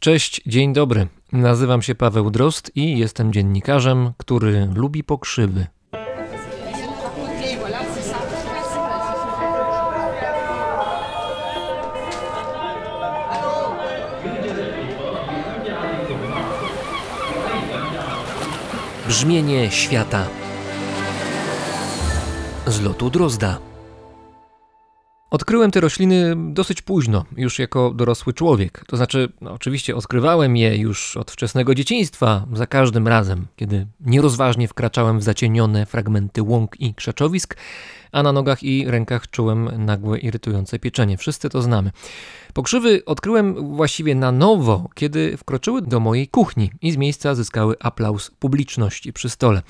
Cześć, dzień dobry. Nazywam się Paweł Drost i jestem dziennikarzem, który lubi pokrzywy. Brzmienie świata z lotu Drozda. Odkryłem te rośliny dosyć późno, już jako dorosły człowiek. To znaczy, no, oczywiście odkrywałem je już od wczesnego dzieciństwa, za każdym razem, kiedy nierozważnie wkraczałem w zacienione fragmenty łąk i krzaczowisk, a na nogach i rękach czułem nagłe irytujące pieczenie. Wszyscy to znamy. Pokrzywy odkryłem właściwie na nowo, kiedy wkroczyły do mojej kuchni i z miejsca zyskały aplauz publiczności przy stole.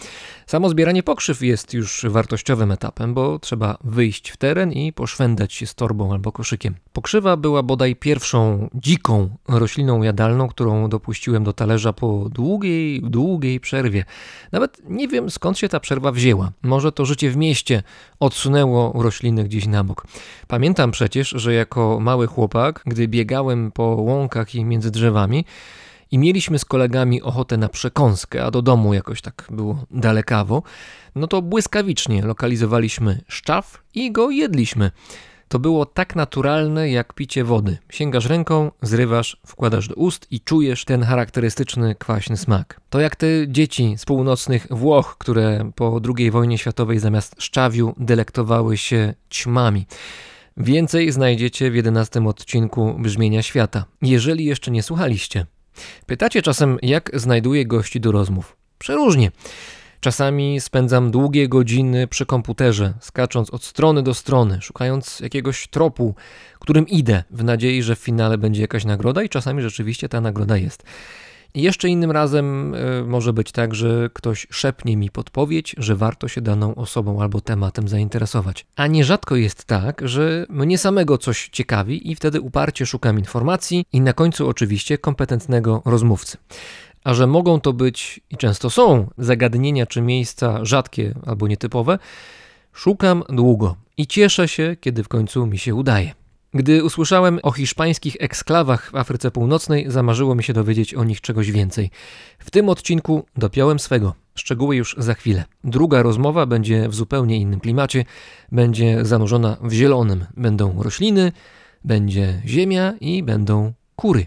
Samo zbieranie pokrzyw jest już wartościowym etapem, bo trzeba wyjść w teren i poszwędać się z torbą albo koszykiem. Pokrzywa była bodaj pierwszą dziką rośliną jadalną, którą dopuściłem do talerza po długiej, długiej przerwie. Nawet nie wiem skąd się ta przerwa wzięła. Może to życie w mieście odsunęło rośliny gdzieś na bok. Pamiętam przecież, że jako mały chłopak, gdy biegałem po łąkach i między drzewami, i mieliśmy z kolegami ochotę na przekąskę, a do domu jakoś tak było dalekawo, no to błyskawicznie lokalizowaliśmy szczaw i go jedliśmy. To było tak naturalne jak picie wody. Sięgasz ręką, zrywasz, wkładasz do ust i czujesz ten charakterystyczny kwaśny smak. To jak te dzieci z północnych Włoch, które po II wojnie światowej zamiast szczawiu delektowały się ćmami. Więcej znajdziecie w 11 odcinku Brzmienia Świata, jeżeli jeszcze nie słuchaliście. Pytacie czasem, jak znajduję gości do rozmów. Przeróżnie. Czasami spędzam długie godziny przy komputerze, skacząc od strony do strony, szukając jakiegoś tropu, którym idę, w nadziei, że w finale będzie jakaś nagroda, i czasami rzeczywiście ta nagroda jest. Jeszcze innym razem y, może być tak, że ktoś szepnie mi podpowiedź, że warto się daną osobą albo tematem zainteresować. A nierzadko jest tak, że mnie samego coś ciekawi i wtedy uparcie szukam informacji i na końcu oczywiście kompetentnego rozmówcy. A że mogą to być i często są zagadnienia czy miejsca rzadkie albo nietypowe, szukam długo i cieszę się, kiedy w końcu mi się udaje. Gdy usłyszałem o hiszpańskich eksklawach w Afryce Północnej, zamarzyło mi się dowiedzieć o nich czegoś więcej. W tym odcinku dopiąłem swego. Szczegóły już za chwilę. Druga rozmowa będzie w zupełnie innym klimacie, będzie zanurzona w zielonym. Będą rośliny, będzie ziemia i będą kury.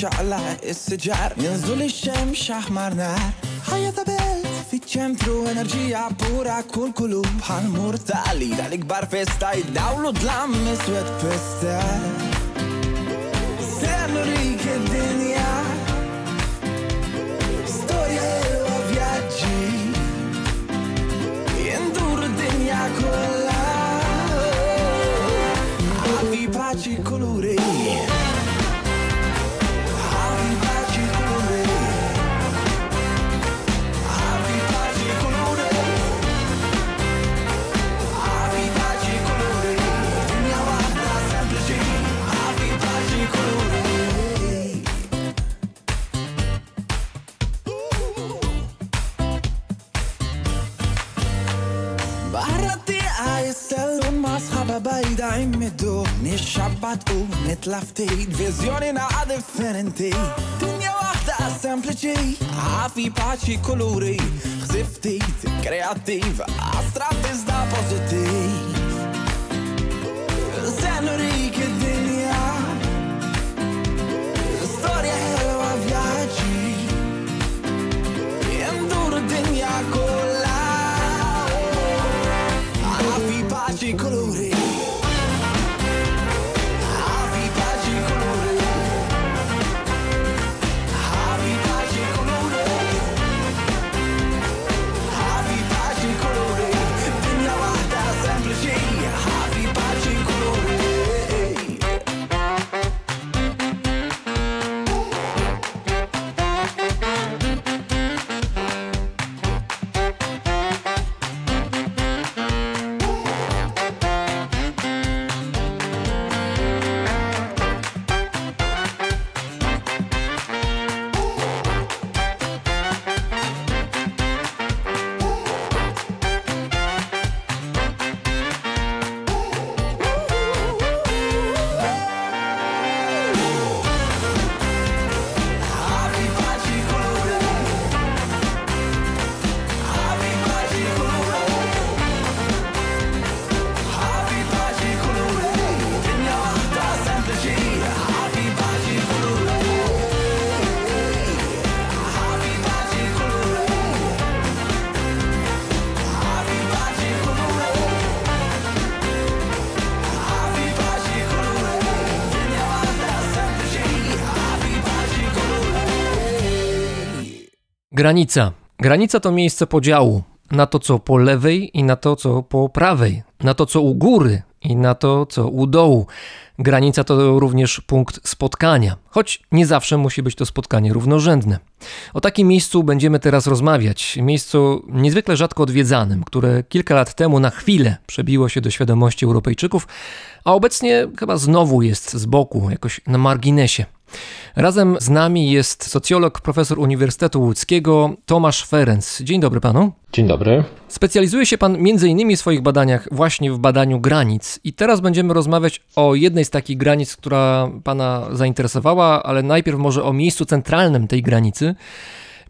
Cialla e seggiar Nel الشم شحمر نار حياة بيت في تشنترو انرجيا بورا كل قلوب هالمورتا اللي ذلك بار فيستا يداولو دلام أسود فيستا. سنوريك الدنيا. ستوريا ايوا فياجي يندور الدنيا كلها. في باجي كلوري bajda immidu Nixxabbat u nitla ftit Vizjoni naqa differenti. Dinja wahda sempliċi. Għafi paċi kuluri. Xziftit, kreativ. Astrat iżda pozitiv. Zenurik id-dinja. Storja ħelwa vjaġġi. Jendur id-dinja kolla. Għafi paċi kuluri. Granica. Granica to miejsce podziału na to, co po lewej i na to, co po prawej, na to, co u góry i na to, co u dołu. Granica to również punkt spotkania, choć nie zawsze musi być to spotkanie równorzędne. O takim miejscu będziemy teraz rozmawiać. Miejscu niezwykle rzadko odwiedzanym, które kilka lat temu na chwilę przebiło się do świadomości Europejczyków, a obecnie chyba znowu jest z boku, jakoś na marginesie. Razem z nami jest socjolog, profesor Uniwersytetu Łódzkiego Tomasz Ferenc. Dzień dobry panu. Dzień dobry. Specjalizuje się pan między innymi w swoich badaniach właśnie w badaniu granic i teraz będziemy rozmawiać o jednej z takich granic, która pana zainteresowała, ale najpierw może o miejscu centralnym tej granicy.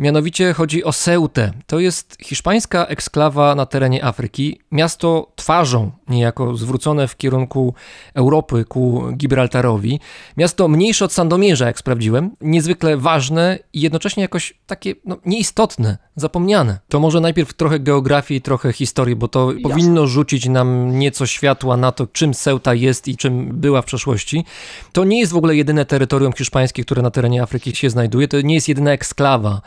Mianowicie chodzi o Ceutę. To jest hiszpańska eksklawa na terenie Afryki. Miasto twarzą niejako zwrócone w kierunku Europy ku Gibraltarowi. Miasto mniejsze od Sandomierza, jak sprawdziłem. Niezwykle ważne i jednocześnie jakoś takie no, nieistotne, zapomniane. To może najpierw trochę geografii, trochę historii, bo to Jasne. powinno rzucić nam nieco światła na to, czym Ceuta jest i czym była w przeszłości. To nie jest w ogóle jedyne terytorium hiszpańskie, które na terenie Afryki się znajduje. To nie jest jedyna eksklawa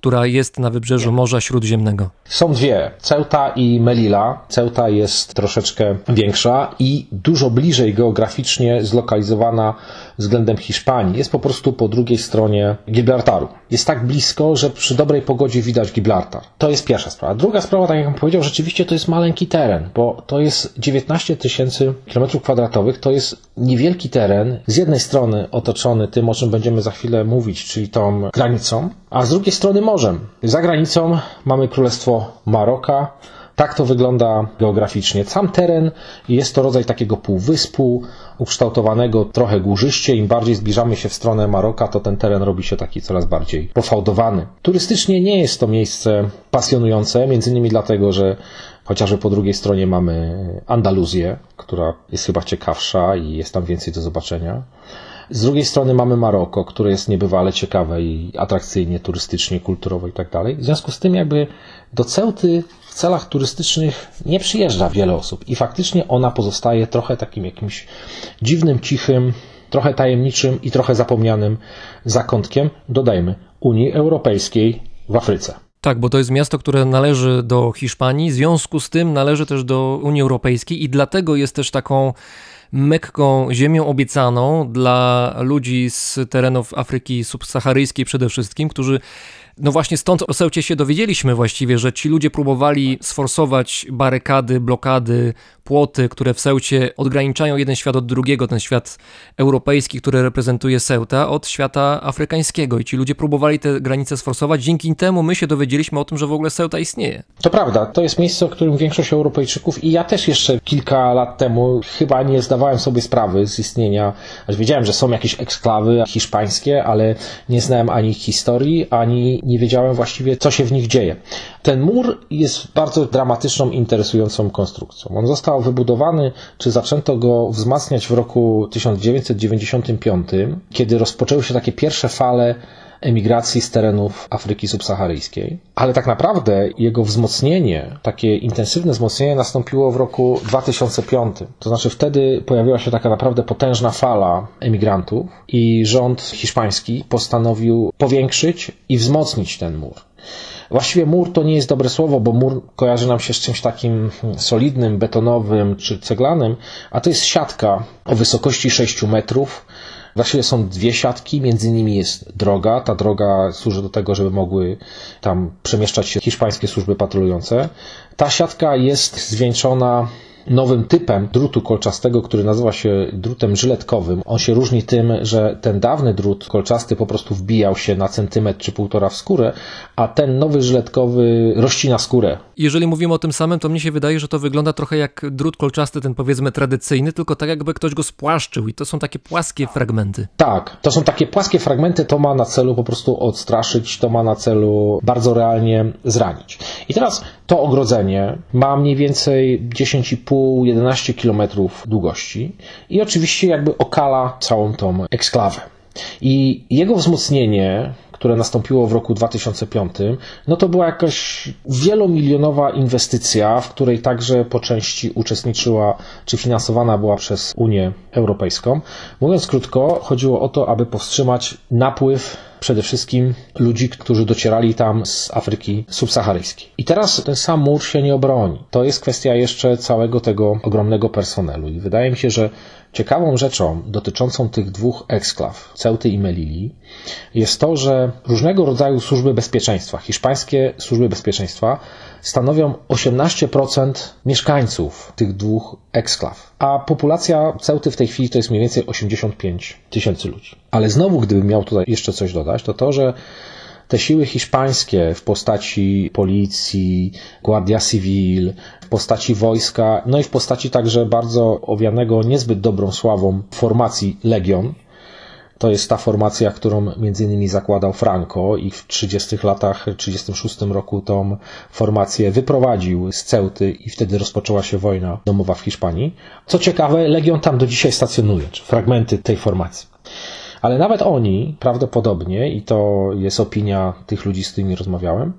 która jest na wybrzeżu Morza Śródziemnego? Są dwie, Ceuta i Melilla. Ceuta jest troszeczkę większa i dużo bliżej geograficznie zlokalizowana względem Hiszpanii. Jest po prostu po drugiej stronie Gibraltaru. Jest tak blisko, że przy dobrej pogodzie widać Gibraltar. To jest pierwsza sprawa. Druga sprawa, tak jak bym powiedział, rzeczywiście to jest maleńki teren, bo to jest 19 tysięcy kilometrów kwadratowych. To jest niewielki teren, z jednej strony otoczony tym, o czym będziemy za chwilę mówić, czyli tą granicą, a z drugiej strony morzem. Za granicą mamy Królestwo Maroka, tak to wygląda geograficznie. Sam teren jest to rodzaj takiego półwyspu, ukształtowanego trochę górzyście. Im bardziej zbliżamy się w stronę Maroka, to ten teren robi się taki coraz bardziej pofałdowany. Turystycznie nie jest to miejsce pasjonujące, między innymi dlatego, że chociażby po drugiej stronie mamy Andaluzję, która jest chyba ciekawsza i jest tam więcej do zobaczenia. Z drugiej strony mamy Maroko, które jest niebywale ciekawe i atrakcyjnie, turystycznie, kulturowo i tak dalej. W związku z tym jakby do Ceuty w celach turystycznych nie przyjeżdża wiele osób i faktycznie ona pozostaje trochę takim jakimś dziwnym, cichym, trochę tajemniczym i trochę zapomnianym zakątkiem, dodajmy, Unii Europejskiej w Afryce. Tak, bo to jest miasto, które należy do Hiszpanii, w związku z tym należy też do Unii Europejskiej i dlatego jest też taką Mekką, ziemią obiecaną dla ludzi z terenów Afryki subsaharyjskiej przede wszystkim, którzy no właśnie stąd o Seucie się dowiedzieliśmy właściwie, że ci ludzie próbowali sforsować barykady, blokady, płoty, które w Seucie odgraniczają jeden świat od drugiego, ten świat europejski, który reprezentuje Seuta, od świata afrykańskiego. I ci ludzie próbowali te granice sforsować. Dzięki temu my się dowiedzieliśmy o tym, że w ogóle Ceuta istnieje. To prawda. To jest miejsce, o którym większość Europejczyków i ja też jeszcze kilka lat temu chyba nie zdawałem sobie sprawy z istnienia, wiedziałem, że są jakieś eksklawy hiszpańskie, ale nie znałem ani historii, ani nie wiedziałem właściwie, co się w nich dzieje. Ten mur jest bardzo dramatyczną, interesującą konstrukcją. On został wybudowany, czy zaczęto go wzmacniać w roku 1995, kiedy rozpoczęły się takie pierwsze fale emigracji z terenów Afryki subsaharyjskiej. Ale tak naprawdę jego wzmocnienie, takie intensywne wzmocnienie nastąpiło w roku 2005. To znaczy wtedy pojawiła się taka naprawdę potężna fala emigrantów i rząd hiszpański postanowił powiększyć i wzmocnić ten mur. Właściwie mur to nie jest dobre słowo, bo mur kojarzy nam się z czymś takim solidnym, betonowym czy ceglanym, a to jest siatka o wysokości 6 metrów, Właściwie są dwie siatki, między nimi jest droga. Ta droga służy do tego, żeby mogły tam przemieszczać się hiszpańskie służby patrolujące. Ta siatka jest zwieńczona nowym typem drutu kolczastego, który nazywa się drutem żyletkowym. On się różni tym, że ten dawny drut kolczasty po prostu wbijał się na centymetr czy półtora w skórę, a ten nowy żyletkowy rościna skórę. Jeżeli mówimy o tym samym, to mnie się wydaje, że to wygląda trochę jak drut kolczasty, ten powiedzmy tradycyjny, tylko tak jakby ktoś go spłaszczył i to są takie płaskie fragmenty. Tak, to są takie płaskie fragmenty, to ma na celu po prostu odstraszyć, to ma na celu bardzo realnie zranić. I teraz to ogrodzenie ma mniej więcej 10,5 10-11 km długości i oczywiście jakby okala całą tą eksklawę. I jego wzmocnienie, które nastąpiło w roku 2005, no to była jakaś wielomilionowa inwestycja, w której także po części uczestniczyła, czy finansowana była przez Unię Europejską. Mówiąc krótko, chodziło o to, aby powstrzymać napływ przede wszystkim ludzi, którzy docierali tam z Afryki subsaharyjskiej. I teraz ten sam mur się nie obroni. To jest kwestia jeszcze całego tego ogromnego personelu. I wydaje mi się, że ciekawą rzeczą dotyczącą tych dwóch eksklaw, Ceuty i Melili, jest to, że różnego rodzaju służby bezpieczeństwa, hiszpańskie służby bezpieczeństwa, stanowią 18% mieszkańców tych dwóch eksklaw, a populacja Ceuty w tej chwili to jest mniej więcej 85 tysięcy ludzi. Ale znowu, gdybym miał tutaj jeszcze coś dodać, to to, że te siły hiszpańskie w postaci policji, Guardia Civil, w postaci wojska, no i w postaci także bardzo owianego niezbyt dobrą sławą formacji Legion, to jest ta formacja, którą między innymi zakładał Franco i w 30 latach, 36 roku tą formację wyprowadził z Ceuty i wtedy rozpoczęła się wojna domowa w Hiszpanii. Co ciekawe, Legion tam do dzisiaj stacjonuje, czy fragmenty tej formacji. Ale nawet oni prawdopodobnie, i to jest opinia tych ludzi, z którymi rozmawiałem,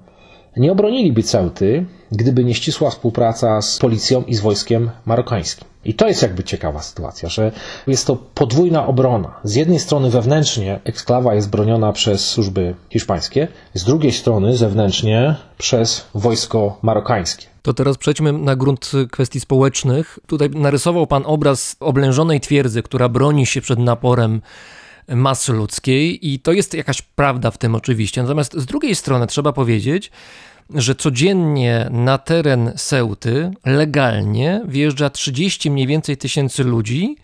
nie obroniliby Ceuty, gdyby nie ścisła współpraca z policją i z wojskiem marokańskim. I to jest jakby ciekawa sytuacja, że jest to podwójna obrona. Z jednej strony wewnętrznie eksklawa jest broniona przez służby hiszpańskie, z drugiej strony zewnętrznie przez wojsko marokańskie. To teraz przejdźmy na grunt kwestii społecznych. Tutaj narysował Pan obraz oblężonej twierdzy, która broni się przed naporem masy ludzkiej i to jest jakaś prawda w tym oczywiście. Natomiast z drugiej strony trzeba powiedzieć, że codziennie na teren Seuty legalnie wjeżdża 30 mniej więcej tysięcy ludzi,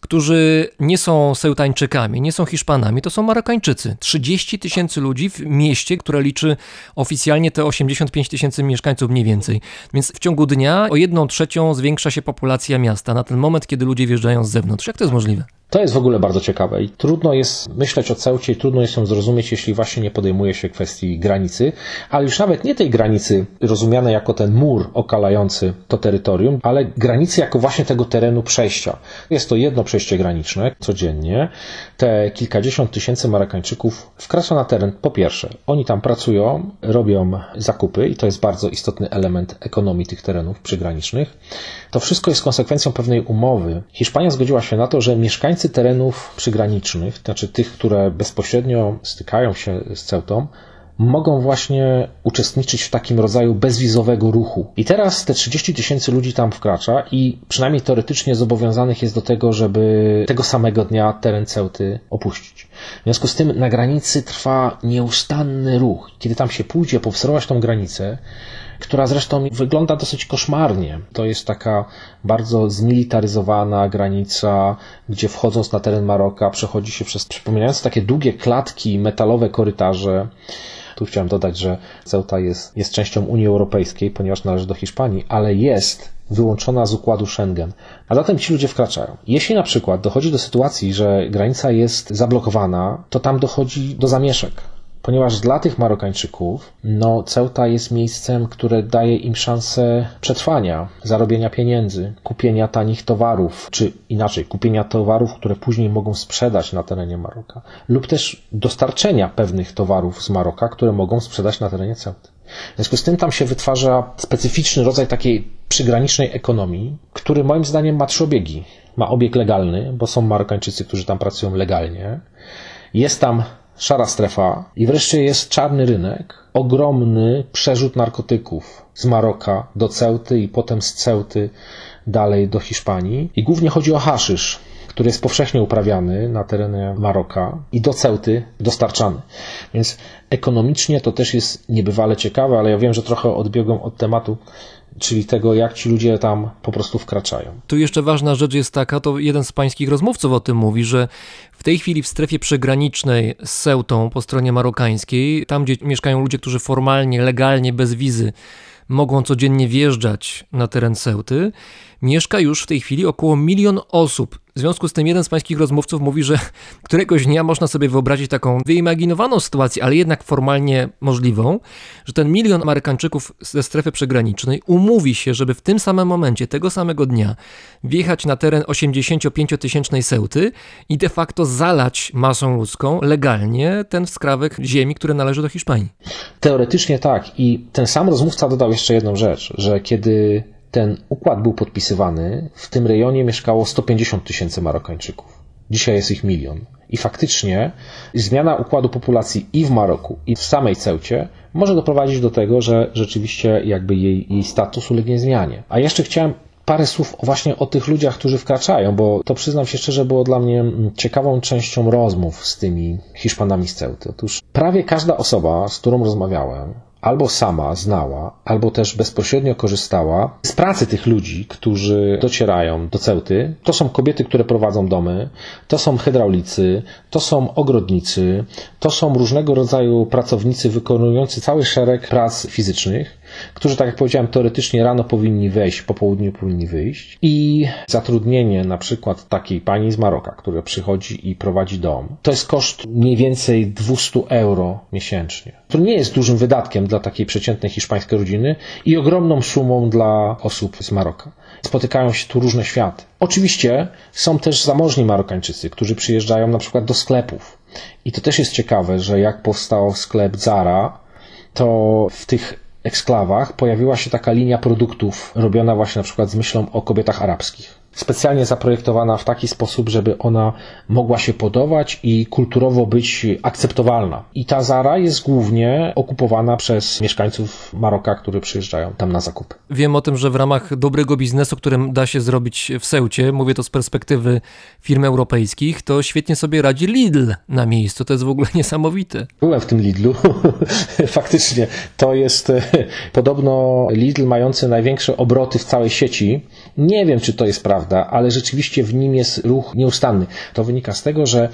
którzy nie są Seutańczykami, nie są Hiszpanami, to są Marokańczycy. 30 tysięcy ludzi w mieście, które liczy oficjalnie te 85 tysięcy mieszkańców mniej więcej. Więc w ciągu dnia o jedną trzecią zwiększa się populacja miasta na ten moment, kiedy ludzie wjeżdżają z zewnątrz. Jak to jest możliwe? To jest w ogóle bardzo ciekawe i trudno jest myśleć o Ceucie i trudno jest ją zrozumieć, jeśli właśnie nie podejmuje się kwestii granicy, ale już nawet nie tej granicy rozumianej jako ten mur okalający to terytorium, ale granicy jako właśnie tego terenu przejścia. Jest to jedno przejście graniczne codziennie. Te kilkadziesiąt tysięcy Marokańczyków wkracza na teren. Po pierwsze, oni tam pracują, robią zakupy i to jest bardzo istotny element ekonomii tych terenów przygranicznych. To wszystko jest konsekwencją pewnej umowy. Hiszpania zgodziła się na to, że mieszkańcy terenów przygranicznych, znaczy tych, które bezpośrednio stykają się z Ceutą, mogą właśnie uczestniczyć w takim rodzaju bezwizowego ruchu. I teraz te 30 tysięcy ludzi tam wkracza i przynajmniej teoretycznie zobowiązanych jest do tego, żeby tego samego dnia teren Ceuty opuścić. W związku z tym na granicy trwa nieustanny ruch. Kiedy tam się pójdzie powstrować tą granicę, która zresztą wygląda dosyć koszmarnie. To jest taka bardzo zmilitaryzowana granica, gdzie wchodząc na teren Maroka przechodzi się przez przypominające takie długie klatki, metalowe korytarze. Tu chciałem dodać, że Ceuta jest, jest częścią Unii Europejskiej, ponieważ należy do Hiszpanii, ale jest wyłączona z układu Schengen. A zatem ci ludzie wkraczają. Jeśli na przykład dochodzi do sytuacji, że granica jest zablokowana, to tam dochodzi do zamieszek ponieważ dla tych Marokańczyków no, Ceuta jest miejscem, które daje im szansę przetrwania, zarobienia pieniędzy, kupienia tanich towarów, czy inaczej, kupienia towarów, które później mogą sprzedać na terenie Maroka, lub też dostarczenia pewnych towarów z Maroka, które mogą sprzedać na terenie Ceuty. W związku z tym tam się wytwarza specyficzny rodzaj takiej przygranicznej ekonomii, który moim zdaniem ma trzy obiegi. Ma obieg legalny, bo są Marokańczycy, którzy tam pracują legalnie. Jest tam szara strefa i wreszcie jest czarny rynek, ogromny przerzut narkotyków z Maroka do Ceuty i potem z Ceuty dalej do Hiszpanii. I głównie chodzi o haszysz, który jest powszechnie uprawiany na terenie Maroka i do Ceuty dostarczany. Więc ekonomicznie to też jest niebywale ciekawe, ale ja wiem, że trochę odbiegłem od tematu czyli tego, jak ci ludzie tam po prostu wkraczają. Tu jeszcze ważna rzecz jest taka, to jeden z pańskich rozmówców o tym mówi, że w tej chwili w strefie przygranicznej z Seutą po stronie marokańskiej, tam gdzie mieszkają ludzie, którzy formalnie, legalnie, bez wizy mogą codziennie wjeżdżać na teren Seuty, mieszka już w tej chwili około milion osób. W związku z tym jeden z pańskich rozmówców mówi, że któregoś dnia można sobie wyobrazić taką wyimaginowaną sytuację, ale jednak formalnie możliwą, że ten milion Amerykańczyków ze strefy przygranicznej umówi się, żeby w tym samym momencie, tego samego dnia, wjechać na teren 85-tysięcznej Seuty i de facto zalać masą ludzką legalnie ten skrawek ziemi, który należy do Hiszpanii. Teoretycznie tak. I ten sam rozmówca dodał jeszcze jedną rzecz, że kiedy ten układ był podpisywany, w tym rejonie mieszkało 150 tysięcy Marokańczyków. Dzisiaj jest ich milion. I faktycznie zmiana układu populacji i w Maroku, i w samej Ceucie może doprowadzić do tego, że rzeczywiście jakby jej, jej status ulegnie zmianie. A jeszcze chciałem parę słów właśnie o tych ludziach, którzy wkraczają, bo to przyznam się szczerze, było dla mnie mm, ciekawą częścią rozmów z tymi Hiszpanami z Ceuty. Otóż prawie każda osoba, z którą rozmawiałem, albo sama znała, albo też bezpośrednio korzystała z pracy tych ludzi, którzy docierają do Ceuty. To są kobiety, które prowadzą domy, to są hydraulicy, to są ogrodnicy, to są różnego rodzaju pracownicy wykonujący cały szereg prac fizycznych którzy, tak jak powiedziałem, teoretycznie rano powinni wejść, po południu powinni wyjść. I zatrudnienie na przykład takiej pani z Maroka, która przychodzi i prowadzi dom, to jest koszt mniej więcej 200 euro miesięcznie. To nie jest dużym wydatkiem dla takiej przeciętnej hiszpańskiej rodziny i ogromną sumą dla osób z Maroka. Spotykają się tu różne światy. Oczywiście są też zamożni Marokańczycy, którzy przyjeżdżają na przykład do sklepów. I to też jest ciekawe, że jak powstał sklep Zara, to w tych eksklawach pojawiła się taka linia produktów robiona właśnie na przykład z myślą o kobietach arabskich specjalnie zaprojektowana w taki sposób, żeby ona mogła się podobać i kulturowo być akceptowalna. I ta Zara jest głównie okupowana przez mieszkańców Maroka, którzy przyjeżdżają tam na zakupy. Wiem o tym, że w ramach dobrego biznesu, którym da się zrobić w Seucie, mówię to z perspektywy firm europejskich, to świetnie sobie radzi Lidl na miejscu. To jest w ogóle niesamowite. Byłem w tym Lidlu. Faktycznie to jest e, podobno Lidl mający największe obroty w całej sieci. Nie wiem, czy to jest prawda prawda, ale rzeczywiście w nim jest ruch nieustanny. To wynika z tego, że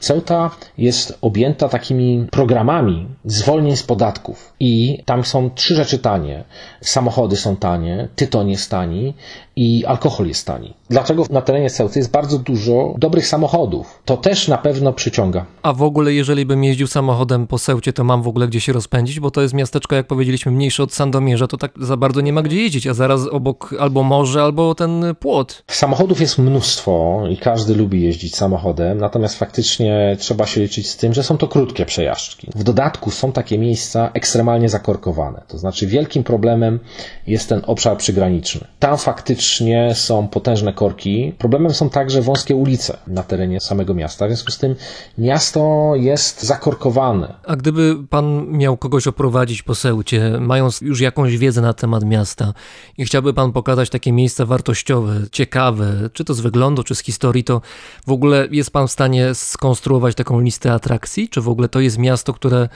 Ceuta jest objęta takimi programami zwolnień z podatków i tam są trzy rzeczy tanie. Samochody są tanie, tytoń jest tani i alkohol jest tani. Dlaczego na terenie Ceuty jest bardzo dużo dobrych samochodów? To też na pewno przyciąga. A w ogóle, jeżeli bym jeździł samochodem po Ceucie, to mam w ogóle gdzie się rozpędzić, bo to jest miasteczko, jak powiedzieliśmy, mniejsze od Sandomierza, to tak za bardzo nie ma gdzie jeździć, a zaraz obok albo morze, albo ten płot. Samochodów jest mnóstwo i każdy lubi jeździć samochodem, natomiast faktycznie trzeba się liczyć z tym, że są to krótkie przejażdżki. W dodatku są takie miejsca ekstremalnie zakorkowane, to znaczy wielkim problemem jest ten obszar przygraniczny. Tam faktycznie są potężne korki. Problemem są także wąskie ulice na terenie samego miasta, w związku z tym miasto jest zakorkowane. A gdyby pan miał kogoś oprowadzić po Seucie, mając już jakąś wiedzę na temat miasta i chciałby pan pokazać takie miejsca wartościowe, ciekawe, czy to z wyglądu, czy z historii, to w ogóle jest pan w stanie skonstruować taką listę atrakcji? Czy w ogóle to jest miasto, które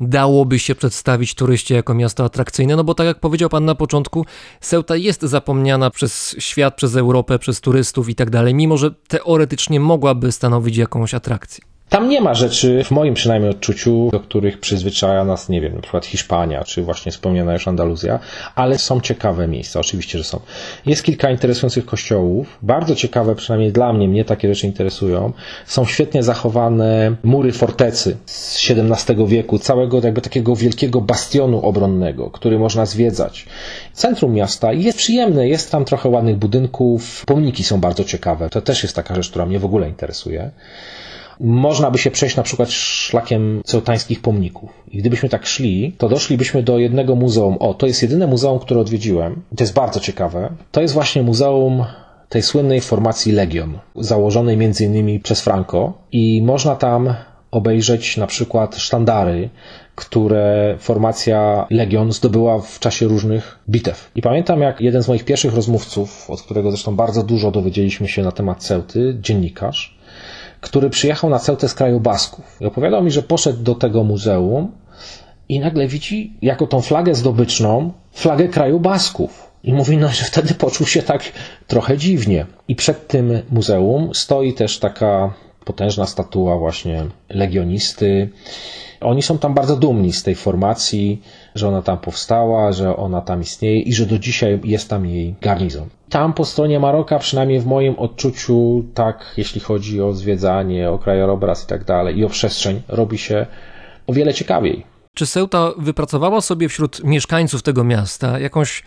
dałoby się przedstawić turyście jako miasto atrakcyjne? No bo tak jak powiedział pan na początku, Ceuta jest zapomniana przez świat, przez Europę, przez turystów i tak dalej, mimo że teoretycznie mogłaby stanowić jakąś atrakcję. Tam nie ma rzeczy, w moim przynajmniej odczuciu, do których przyzwyczaja nas, nie wiem, na przykład Hiszpania, czy właśnie wspomniana już Andaluzja, ale są ciekawe miejsca, oczywiście, że są. Jest kilka interesujących kościołów, bardzo ciekawe, przynajmniej dla mnie, mnie takie rzeczy interesują. Są świetnie zachowane mury fortecy z XVII wieku, całego jakby takiego wielkiego bastionu obronnego, który można zwiedzać. Centrum miasta jest przyjemne, jest tam trochę ładnych budynków, pomniki są bardzo ciekawe, to też jest taka rzecz, która mnie w ogóle interesuje można by się przejść na przykład szlakiem ceutańskich pomników. I gdybyśmy tak szli, to doszlibyśmy do jednego muzeum. O, to jest jedyne muzeum, które odwiedziłem. To jest bardzo ciekawe. To jest właśnie muzeum tej słynnej formacji Legion, założonej między innymi przez Franco i można tam obejrzeć na przykład sztandary, które formacja Legion zdobyła w czasie różnych bitew. I pamiętam, jak jeden z moich pierwszych rozmówców, od którego zresztą bardzo dużo dowiedzieliśmy się na temat Ceuty, dziennikarz, który przyjechał na Ceutę z kraju Basków. I opowiadał mi, że poszedł do tego muzeum i nagle widzi jako tą flagę zdobyczną flagę kraju Basków. I mówi, no, że wtedy poczuł się tak trochę dziwnie. I przed tym muzeum stoi też taka potężna statua właśnie legionisty. Oni są tam bardzo dumni z tej formacji, że ona tam powstała, że ona tam istnieje i że do dzisiaj jest tam jej garnizon. Tam po stronie Maroka, przynajmniej w moim odczuciu, tak, jeśli chodzi o zwiedzanie, o krajobraz i tak dalej, i o przestrzeń, robi się o wiele ciekawiej. Czy Ceuta wypracowała sobie wśród mieszkańców tego miasta jakąś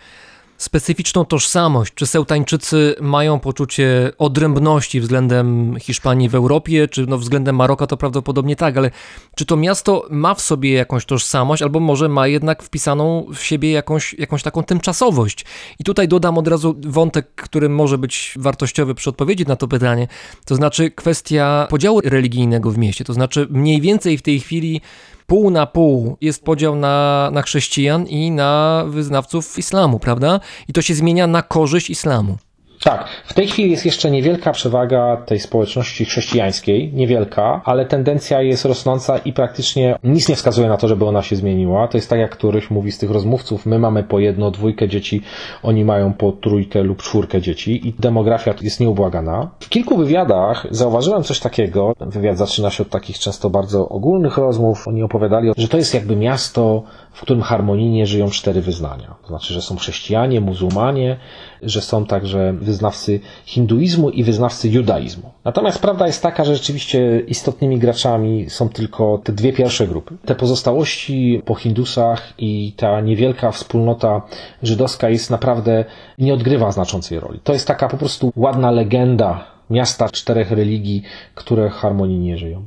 specyficzną tożsamość? Czy Sełtańczycy mają poczucie odrębności względem Hiszpanii w Europie, czy no względem Maroka to prawdopodobnie tak, ale czy to miasto ma w sobie jakąś tożsamość, albo może ma jednak wpisaną w siebie jakąś, jakąś taką tymczasowość? I tutaj dodam od razu wątek, który może być wartościowy przy odpowiedzi na to pytanie, to znaczy kwestia podziału religijnego w mieście, to znaczy mniej więcej w tej chwili pół na pół jest podział na, na chrześcijan i na wyznawców islamu, prawda? I to się zmienia na korzyść islamu. Tak, w tej chwili jest jeszcze niewielka przewaga tej społeczności chrześcijańskiej, niewielka, ale tendencja jest rosnąca i praktycznie nic nie wskazuje na to, żeby ona się zmieniła. To jest tak, jak któryś mówi z tych rozmówców, my mamy po jedno, dwójkę dzieci, oni mają po trójkę lub czwórkę dzieci i demografia jest nieubłagana. W kilku wywiadach zauważyłem coś takiego, wywiad zaczyna się od takich często bardzo ogólnych rozmów, oni opowiadali, że to jest jakby miasto, w którym harmonijnie żyją cztery wyznania. To znaczy, że są chrześcijanie, muzułmanie, że są także wyznawcy hinduizmu i wyznawcy judaizmu. Natomiast prawda jest taka, że rzeczywiście istotnymi graczami są tylko te dwie pierwsze grupy. Te pozostałości po hindusach i ta niewielka wspólnota żydowska jest naprawdę, nie odgrywa znaczącej roli. To jest taka po prostu ładna legenda miasta czterech religii, które harmonijnie żyją.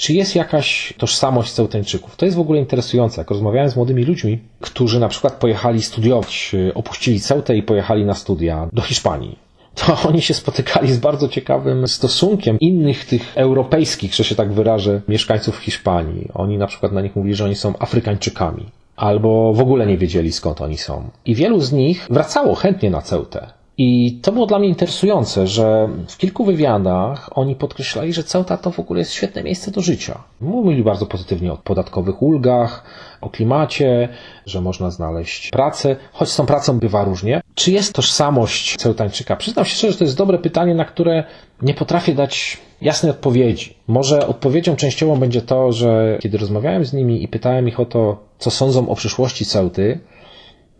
Czy jest jakaś tożsamość Cełtańczyków? To jest w ogóle interesujące. Jak rozmawiałem z młodymi ludźmi, którzy na przykład pojechali studiować, opuścili Ceutę i pojechali na studia do Hiszpanii, to oni się spotykali z bardzo ciekawym stosunkiem innych tych europejskich, że się tak wyrażę, mieszkańców Hiszpanii. Oni na przykład na nich mówili, że oni są Afrykańczykami. Albo w ogóle nie wiedzieli skąd oni są. I wielu z nich wracało chętnie na Ceutę. I to było dla mnie interesujące, że w kilku wywiadach oni podkreślali, że Ceuta to w ogóle jest świetne miejsce do życia. Mówili bardzo pozytywnie o podatkowych ulgach, o klimacie, że można znaleźć pracę, choć z tą pracą bywa różnie. Czy jest tożsamość Ceutańczyka? Przyznam się szczerze, że to jest dobre pytanie, na które nie potrafię dać jasnej odpowiedzi. Może odpowiedzią częściową będzie to, że kiedy rozmawiałem z nimi i pytałem ich o to, co sądzą o przyszłości Ceuty,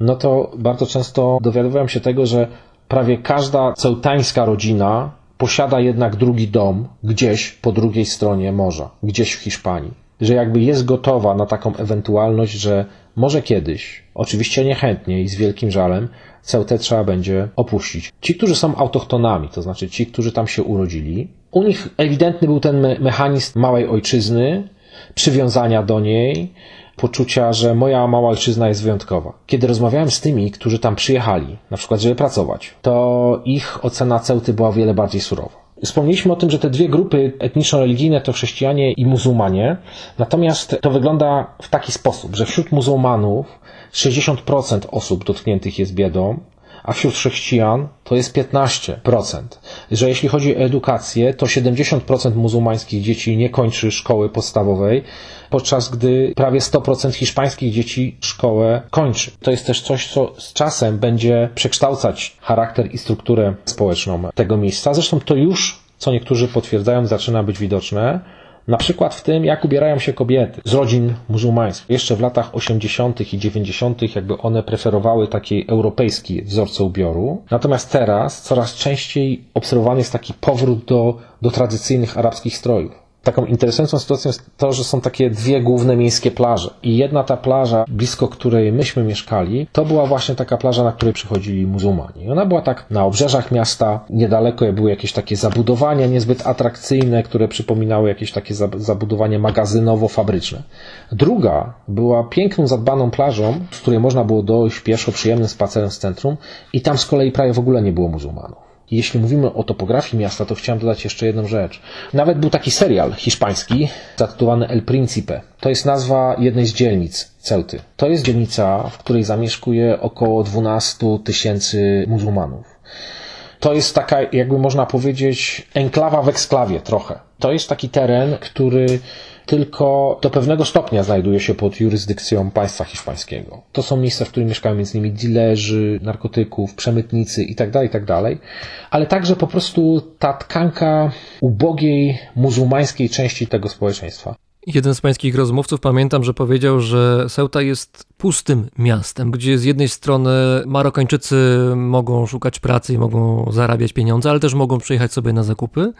no to bardzo często dowiadywałem się tego, że prawie każda cełtańska rodzina posiada jednak drugi dom gdzieś po drugiej stronie morza, gdzieś w Hiszpanii. Że jakby jest gotowa na taką ewentualność, że może kiedyś, oczywiście niechętnie i z wielkim żalem, Ceutę trzeba będzie opuścić. Ci, którzy są autochtonami, to znaczy ci, którzy tam się urodzili, u nich ewidentny był ten mechanizm małej ojczyzny, przywiązania do niej, poczucia, że moja mała ojczyzna jest wyjątkowa. Kiedy rozmawiałem z tymi, którzy tam przyjechali, na przykład, żeby pracować, to ich ocena Ceuty była wiele bardziej surowa. Wspomnieliśmy o tym, że te dwie grupy etniczno-religijne to chrześcijanie i muzułmanie, natomiast to wygląda w taki sposób, że wśród muzułmanów 60% osób dotkniętych jest biedą, a wśród chrześcijan to jest 15%. Że jeśli chodzi o edukację, to 70% muzułmańskich dzieci nie kończy szkoły podstawowej, podczas gdy prawie 100% hiszpańskich dzieci szkołę kończy. To jest też coś, co z czasem będzie przekształcać charakter i strukturę społeczną tego miejsca. Zresztą to już, co niektórzy potwierdzają, zaczyna być widoczne. Na przykład w tym, jak ubierają się kobiety z rodzin muzułmańskich. Jeszcze w latach 80. i 90. jakby one preferowały taki europejski wzorce ubioru. Natomiast teraz coraz częściej obserwowany jest taki powrót do, do tradycyjnych arabskich strojów. Taką interesującą sytuacją jest to, że są takie dwie główne miejskie plaże. I jedna ta plaża, blisko której myśmy mieszkali, to była właśnie taka plaża, na której przychodzili muzułmanie. I ona była tak na obrzeżach miasta, niedaleko były jakieś takie zabudowania niezbyt atrakcyjne, które przypominały jakieś takie zabudowanie magazynowo-fabryczne. Druga była piękną, zadbaną plażą, z której można było dojść pieszo przyjemnym spacerem z centrum i tam z kolei prawie w ogóle nie było muzułmanów. Jeśli mówimy o topografii miasta, to chciałem dodać jeszcze jedną rzecz. Nawet był taki serial hiszpański zatytułowany El Príncipe. To jest nazwa jednej z dzielnic Ceuty. To jest dzielnica, w której zamieszkuje około 12 tysięcy muzułmanów. To jest taka, jakby można powiedzieć, enklawa w eksklawie trochę. To jest taki teren, który tylko do pewnego stopnia znajduje się pod jurysdykcją państwa hiszpańskiego. To są miejsca, w których mieszkają między innymi dilerzy, narkotyków, przemytnicy itd., tak itd., tak ale także po prostu ta tkanka ubogiej muzułmańskiej części tego społeczeństwa. Jeden z pańskich rozmówców pamiętam, że powiedział, że Ceuta jest pustym miastem, gdzie z jednej strony Marokańczycy mogą szukać pracy i mogą zarabiać pieniądze, ale też mogą przyjechać sobie na zakupy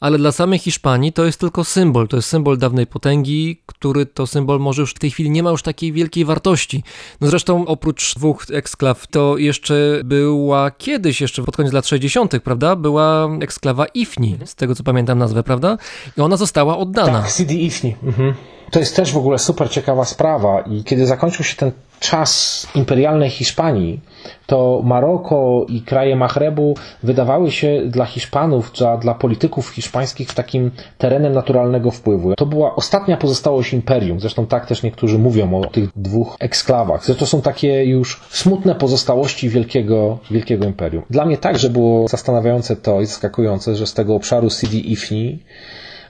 ale dla samej Hiszpanii to jest tylko symbol. To jest symbol dawnej potęgi, który to symbol może już w tej chwili nie ma już takiej wielkiej wartości. No zresztą oprócz dwóch eksklaw to jeszcze była kiedyś, jeszcze pod koniec lat 60., prawda? Była eksklawa Ifni, z tego co pamiętam nazwę, prawda? I ona została oddana. Tak, Sidi Ifni. Mhm. To jest też w ogóle super ciekawa sprawa i kiedy zakończył się ten czas imperialnej Hiszpanii, to Maroko i kraje Mahrebu wydawały się dla Hiszpanów, dla, dla polityków hiszpańskich takim terenem naturalnego wpływu. To była ostatnia pozostałość imperium, zresztą tak też niektórzy mówią o tych dwóch eksklawach. Zresztą to są takie już smutne pozostałości wielkiego, wielkiego imperium. Dla mnie także było zastanawiające to i zaskakujące, że z tego obszaru Sidi Ifni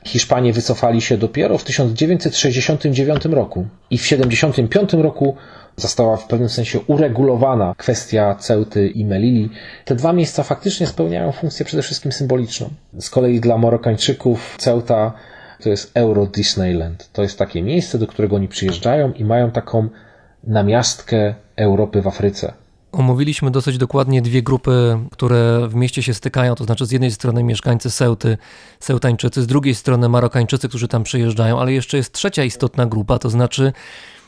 Hiszpanie wycofali się dopiero w 1969 roku i w 1975 roku została w pewnym sensie uregulowana kwestia Ceuty i Melili. Te dwa miejsca faktycznie spełniają funkcję przede wszystkim symboliczną. Z kolei dla Marokańczyków Ceuta to jest Euro Disneyland. To jest takie miejsce, do którego oni przyjeżdżają i mają taką namiastkę Europy w Afryce. Omówiliśmy dosyć dokładnie dwie grupy, które w mieście się stykają, to znaczy z jednej strony mieszkańcy Seuty, Seutańczycy, z drugiej strony Marokańczycy, którzy tam przyjeżdżają, ale jeszcze jest trzecia istotna grupa, to znaczy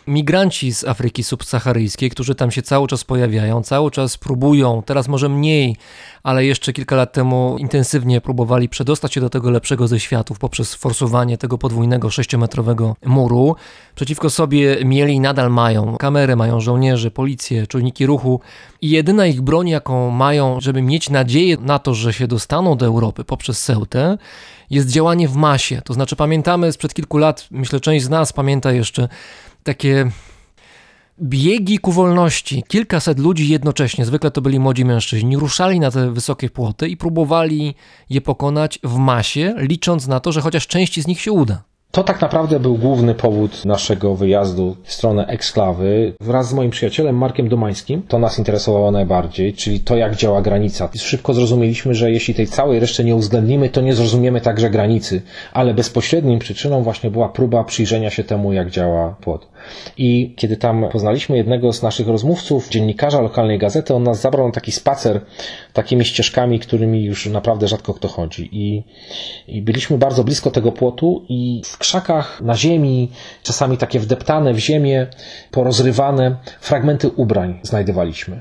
migranci z Afryki subsaharyjskiej, którzy tam się cały czas pojawiają, cały czas próbują, teraz może mniej, ale jeszcze kilka lat temu intensywnie próbowali przedostać się do tego lepszego ze światów poprzez forsowanie tego podwójnego sześciometrowego muru. Przeciwko sobie mieli i nadal mają kamery, mają żołnierzy, policję, czujniki ruchu i jedyna ich broń, jaką mają, żeby mieć nadzieję na to, że się dostaną do Europy poprzez Seutę, jest działanie w masie. To znaczy pamiętamy sprzed kilku lat, myślę część z nas pamięta jeszcze takie biegi ku wolności. Kilkaset ludzi jednocześnie, zwykle to byli młodzi mężczyźni, ruszali na te wysokie płoty i próbowali je pokonać w masie, licząc na to, że chociaż części z nich się uda. To tak naprawdę był główny powód naszego wyjazdu w stronę eksklawy. Wraz z moim przyjacielem Markiem Domańskim to nas interesowało najbardziej, czyli to jak działa granica. Szybko zrozumieliśmy, że jeśli tej całej reszty nie uwzględnimy, to nie zrozumiemy także granicy, ale bezpośrednim przyczyną właśnie była próba przyjrzenia się temu, jak działa płot. I kiedy tam poznaliśmy jednego z naszych rozmówców, dziennikarza lokalnej gazety, on nas zabrał na taki spacer takimi ścieżkami, którymi już naprawdę rzadko kto chodzi. I, i byliśmy bardzo blisko tego płotu i w krzakach, na ziemi, czasami takie wdeptane w ziemię, porozrywane fragmenty ubrań znajdowaliśmy.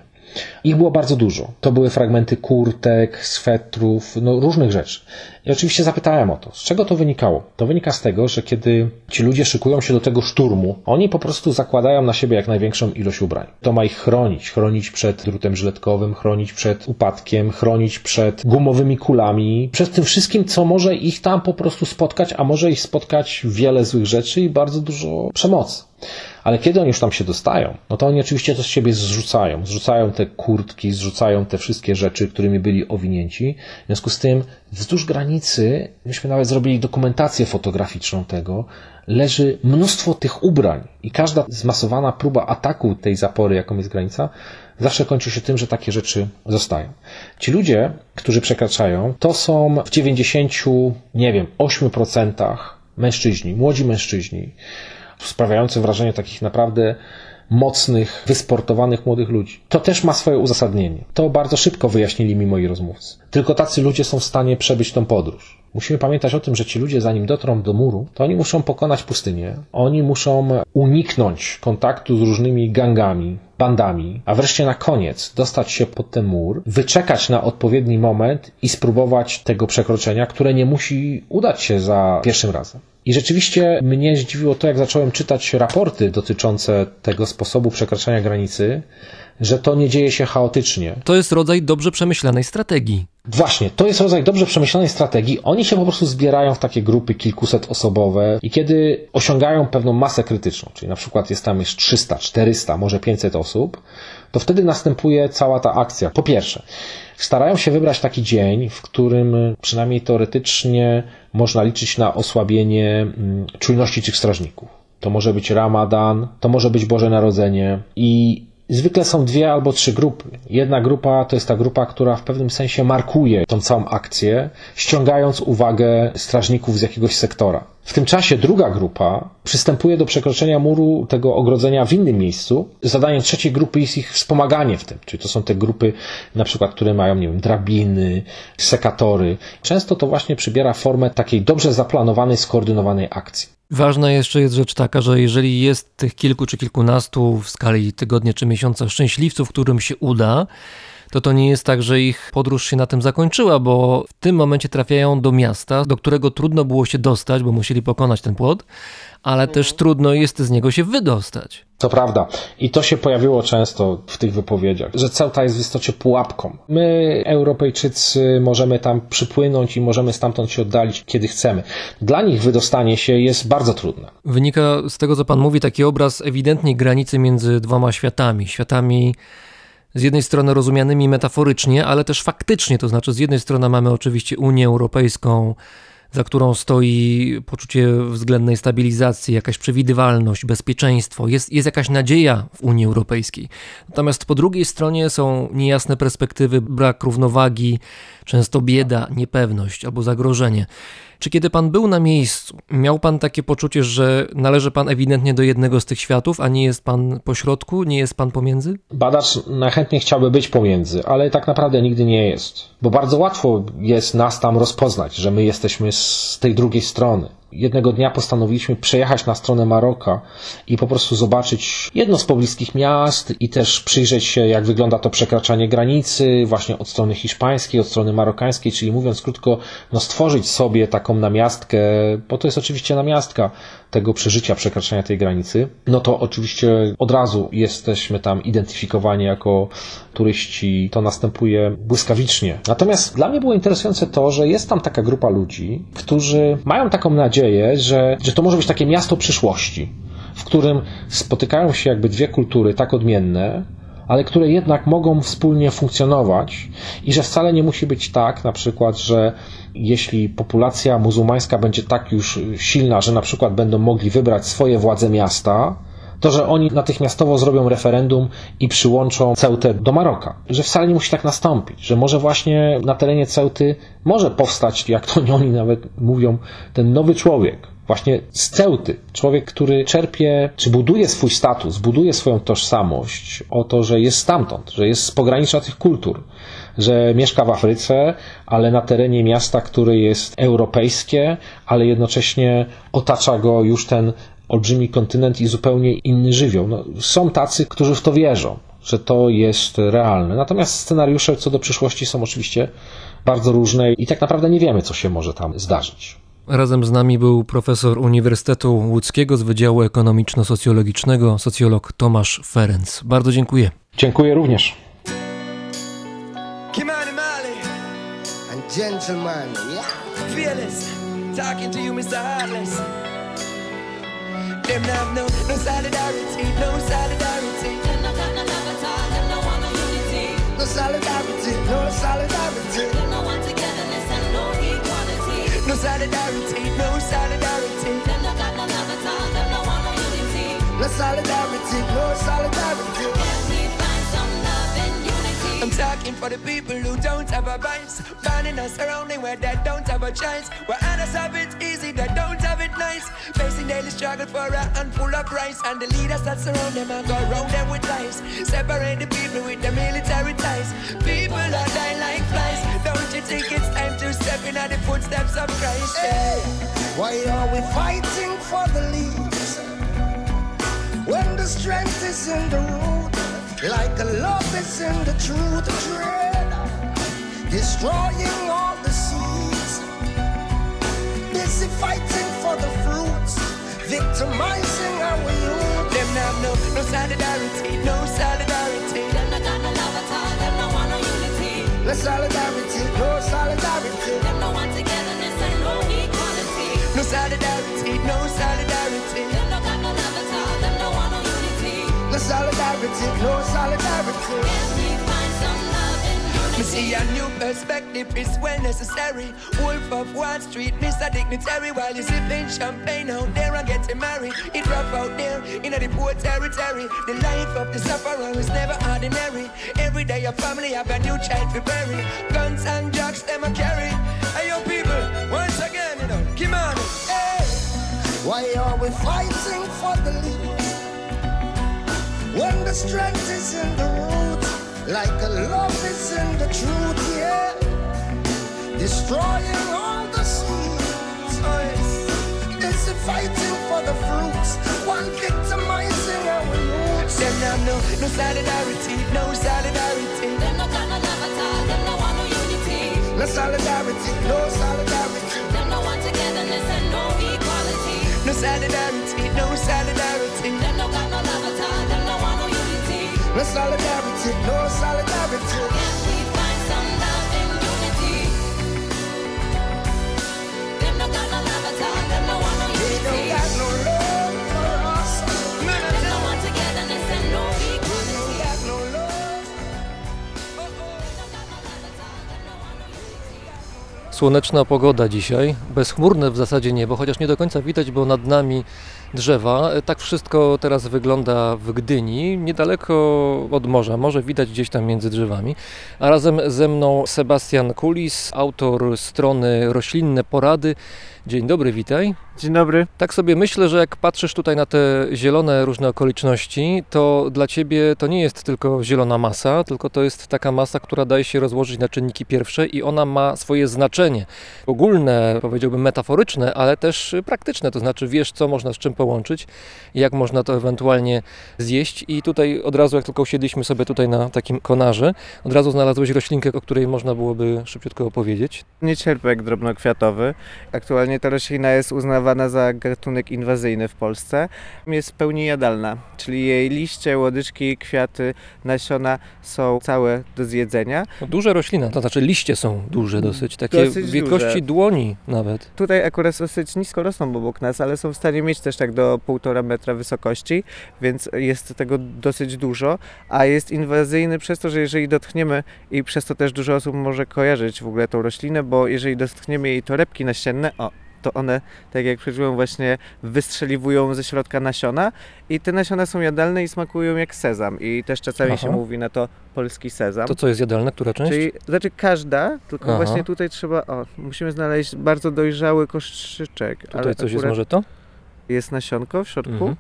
Ich było bardzo dużo. To były fragmenty kurtek, swetrów, no różnych rzeczy. I oczywiście zapytałem o to, z czego to wynikało. To wynika z tego, że kiedy ci ludzie szykują się do tego szturmu, oni po prostu zakładają na siebie jak największą ilość ubrań. To ma ich chronić. Chronić przed drutem żyletkowym, chronić przed upadkiem, chronić przed gumowymi kulami, przed tym wszystkim, co może ich tam po prostu spotkać, a może ich spotkać wiele złych rzeczy i bardzo dużo przemocy. Ale kiedy oni już tam się dostają, no to oni oczywiście to z siebie zrzucają. Zrzucają te kurtki, zrzucają te wszystkie rzeczy, którymi byli owinięci. W związku z tym wzdłuż granicy, myśmy nawet zrobili dokumentację fotograficzną tego, leży mnóstwo tych ubrań i każda zmasowana próba ataku tej zapory, jaką jest granica, zawsze kończy się tym, że takie rzeczy zostają. Ci ludzie, którzy przekraczają, to są w 90, nie wiem, 8% mężczyźni, młodzi mężczyźni, sprawiający wrażenie takich naprawdę mocnych, wysportowanych młodych ludzi. To też ma swoje uzasadnienie. To bardzo szybko wyjaśnili mi moi rozmówcy. Tylko tacy ludzie są w stanie przebyć tą podróż. Musimy pamiętać o tym, że ci ludzie, zanim dotrą do muru, to oni muszą pokonać pustynię, oni muszą uniknąć kontaktu z różnymi gangami, bandami, a wreszcie na koniec dostać się pod ten mur, wyczekać na odpowiedni moment i spróbować tego przekroczenia, które nie musi udać się za pierwszym razem. I rzeczywiście mnie zdziwiło to, jak zacząłem czytać raporty dotyczące tego sposobu przekraczania granicy, że to nie dzieje się chaotycznie. To jest rodzaj dobrze przemyślanej strategii. Właśnie, to jest rodzaj dobrze przemyślanej strategii. Oni się po prostu zbierają w takie grupy kilkuset osobowe i kiedy osiągają pewną masę krytyczną, czyli na przykład jest tam już 300, 400, może 500 osób, to wtedy następuje cała ta akcja. Po pierwsze, starają się wybrać taki dzień, w którym przynajmniej teoretycznie można liczyć na osłabienie mm, czujności tych strażników. To może być Ramadan, to może być Boże Narodzenie i Zwykle są dwie albo trzy grupy. Jedna grupa to jest ta grupa, która w pewnym sensie markuje tą całą akcję, ściągając uwagę strażników z jakiegoś sektora. W tym czasie druga grupa przystępuje do przekroczenia muru tego ogrodzenia w innym miejscu. Zadaniem trzeciej grupy jest ich wspomaganie w tym. Czyli to są te grupy, na przykład, które mają, nie wiem, drabiny, sekatory. Często to właśnie przybiera formę takiej dobrze zaplanowanej, skoordynowanej akcji. Ważna jeszcze jest rzecz taka, że jeżeli jest tych kilku czy kilkunastu w skali tygodnia czy miesiąca szczęśliwców, którym się uda, to to nie jest tak, że ich podróż się na tym zakończyła, bo w tym momencie trafiają do miasta, do którego trudno było się dostać, bo musieli pokonać ten płot, ale też trudno jest z niego się wydostać. To prawda. I to się pojawiło często w tych wypowiedziach, że Ceuta jest w istocie pułapką. My, Europejczycy, możemy tam przypłynąć i możemy stamtąd się oddalić, kiedy chcemy. Dla nich wydostanie się jest bardzo trudne. Wynika z tego, co pan mówi, taki obraz ewidentnie granicy między dwoma światami. Światami z jednej strony rozumianymi metaforycznie, ale też faktycznie, to znaczy z jednej strony mamy oczywiście Unię Europejską, za którą stoi poczucie względnej stabilizacji, jakaś przewidywalność, bezpieczeństwo, jest, jest jakaś nadzieja w Unii Europejskiej. Natomiast po drugiej stronie są niejasne perspektywy, brak równowagi, często bieda, niepewność albo zagrożenie. Czy kiedy pan był na miejscu, miał pan takie poczucie, że należy pan ewidentnie do jednego z tych światów, a nie jest pan pośrodku, nie jest pan pomiędzy? Badacz najchętniej chciałby być pomiędzy, ale tak naprawdę nigdy nie jest. Bo bardzo łatwo jest nas tam rozpoznać, że my jesteśmy z tej drugiej strony jednego dnia postanowiliśmy przejechać na stronę Maroka i po prostu zobaczyć jedno z pobliskich miast i też przyjrzeć się, jak wygląda to przekraczanie granicy właśnie od strony hiszpańskiej, od strony marokańskiej, czyli mówiąc krótko, no stworzyć sobie taką namiastkę, bo to jest oczywiście namiastka tego przeżycia, przekraczania tej granicy, no to oczywiście od razu jesteśmy tam identyfikowani jako turyści, to następuje błyskawicznie. Natomiast dla mnie było interesujące to, że jest tam taka grupa ludzi, którzy mają taką nadzieję, że, że to może być takie miasto przyszłości, w którym spotykają się jakby dwie kultury tak odmienne, ale które jednak mogą wspólnie funkcjonować i że wcale nie musi być tak, na przykład, że jeśli populacja muzułmańska będzie tak już silna, że na przykład będą mogli wybrać swoje władze miasta, to, że oni natychmiastowo zrobią referendum i przyłączą Ceutę do Maroka. Że wcale nie musi tak nastąpić, że może właśnie na terenie Ceuty może powstać, jak to oni nawet mówią, ten nowy człowiek, właśnie z Ceuty. Człowiek, który czerpie, czy buduje swój status, buduje swoją tożsamość o to, że jest stamtąd, że jest z pogranicza tych kultur, że mieszka w Afryce, ale na terenie miasta, które jest europejskie, ale jednocześnie otacza go już ten olbrzymi kontynent i zupełnie inny żywioł. No, są tacy, którzy w to wierzą, że to jest realne. Natomiast scenariusze co do przyszłości są oczywiście bardzo różne i tak naprawdę nie wiemy, co się może tam zdarzyć. Razem z nami był profesor Uniwersytetu Łódzkiego z Wydziału Ekonomiczno-Socjologicznego, socjolog Tomasz Ferenc. Bardzo dziękuję. Dziękuję również. Gentleman, yeah. Fearless, talking to you, Mr. Heartless. Them have no, no solidarity, no solidarity. Them no got no love at all, them no want no unity. No solidarity, no solidarity. Them no want togetherness and no equality. No solidarity, no solidarity. Them no got no love at all, them no want no unity. No solidarity, no solidarity. I'm talking for the people who don't have a voice. Finding a surrounding where they don't have a choice. Where others have it easy, they don't have it nice. Facing daily struggle for a handful of rice. And the leaders that surround them and go around them with lies. Separate the people with the military ties. People are dying like flies. Don't you think it's time to step in at the footsteps of Christ? Hey, why are we fighting for the leaves? When the strength is in the root. Like a love is in the truth dread, destroying all the seeds. Busy fighting for the fruits, victimizing our youth. Them have no, no solidarity, no solidarity. Them not got no love at all, them no want no unity. No solidarity, no solidarity. Them no want togetherness and no equality. No solidarity, no solidarity. Them no got no love at all, them no want no unity. No solidarity, no solidarity. Me see a new perspective is well necessary. Wolf of Wall Street, Mr. Dignitary, while you sipping champagne out there and getting married. It rough out there in the poor territory. The life of the sufferer is never ordinary. Every day a family have a new child to bury. Guns and drugs them a carry. Hey yo people, once again, you know, come on. Hey. Why are we fighting for strength is in the root, like a love is in the truth, yeah. Destroying all the seeds. Oh, yes. It's a fighting for the fruits, one victimizing our roots. Them not no, no solidarity, no solidarity. Them no got no love at all, them no want no unity. No solidarity, no solidarity. Them no want togetherness and no equality. No solidarity, no solidarity. Them no got no love Solidarity, no solidarity. Słoneczna pogoda dzisiaj, bezchmurne w zasadzie niebo, chociaż nie do końca widać, bo nad nami drzewa. Tak wszystko teraz wygląda w Gdyni, niedaleko od morza, może widać gdzieś tam między drzewami. A razem ze mną Sebastian Kulis, autor strony Roślinne Porady. Dzień dobry, witaj. Dzień dobry. Tak sobie myślę, że jak patrzysz tutaj na te zielone różne okoliczności, to dla ciebie to nie jest tylko zielona masa, tylko to jest taka masa, która daje się rozłożyć na czynniki pierwsze i ona ma swoje znaczenie. Ogólne, powiedziałbym metaforyczne, ale też praktyczne, to znaczy wiesz, co można z czym połączyć, jak można to ewentualnie zjeść i tutaj od razu, jak tylko usiedliśmy sobie tutaj na takim konarze, od razu znalazłeś roślinkę, o której można byłoby szybciutko opowiedzieć. Niecierpek drobnokwiatowy. Aktualnie ta roślina jest uznawana za gatunek inwazyjny w Polsce. Jest w pełni jadalna, czyli jej liście, łodyczki, kwiaty, nasiona są całe do zjedzenia. No, Duże roślina, to znaczy liście są duże dosyć, takie Dosyć wielkości duże. dłoni nawet. Tutaj akurat dosyć nisko rosną obok nas, ale są w stanie mieć też tak do 1,5 metra wysokości, więc jest tego dosyć dużo, a jest inwazyjny przez to, że jeżeli dotkniemy i przez to też dużo osób może kojarzyć w ogóle tą roślinę, bo jeżeli dotkniemy jej torebki nasienne, o, to one, tak jak chwilą właśnie wystrzeliwują ze środka nasiona i te nasiona są jadalne i smakują jak sezam i też czasami Aha. się mówi na to polski sezam. To co jest jadalne, która część? Czyli, znaczy każda, tylko Aha. właśnie tutaj trzeba, o, musimy znaleźć bardzo dojrzały koszyczek. Tutaj coś jest akurat może to? Jest nasionko w środku. Mhm.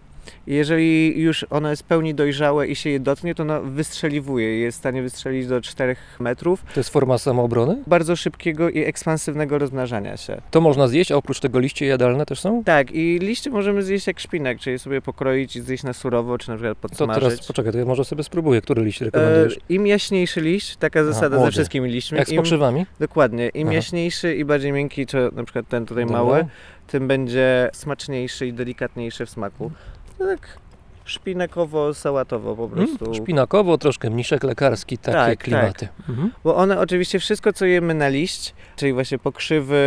Jeżeli już ono jest w pełni dojrzałe i się je dotknie, to ono wystrzeliwuje. Jest w stanie wystrzelić do 4 metrów. To jest forma samoobrony? Bardzo szybkiego i ekspansywnego rozmnażania się. To można zjeść, a oprócz tego liście jadalne też są? Tak, i liście możemy zjeść jak szpinak, czyli sobie pokroić i zjeść na surowo, czy na przykład To podsmażyć. teraz poczekaj, to ja może sobie spróbuję, który liść E, rekomendujesz? Im jaśniejszy liść, taka zasada ze wszystkimi liśćmi. Jak z im, pokrzywami? dokładnie, im Aha. jaśniejszy i bardziej miękki, czy na przykład ten tutaj Dobra. mały, tym będzie smaczniejszy i delikatniejszy w smaku. No tak szpinakowo-sałatowo po prostu. Mm, szpinakowo, troszkę mniszek lekarski, takie Tak, klimaty. Mhm. Bo one oczywiście wszystko, co jemy na liść, czyli właśnie pokrzywy,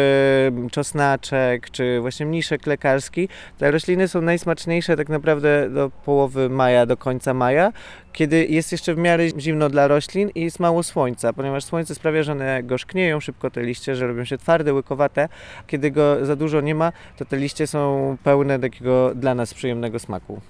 czosnaczek, czy właśnie mniszek lekarski, te rośliny są najsmaczniejsze tak naprawdę do połowy maja, do końca maja, kiedy jest jeszcze w miarę zimno dla roślin i jest mało słońca, ponieważ słońce sprawia, że one gorzknieją szybko te liście, że robią się twarde, łykowate. Kiedy go za dużo nie ma, to te liście są pełne takiego dla nas przyjemnego smaku.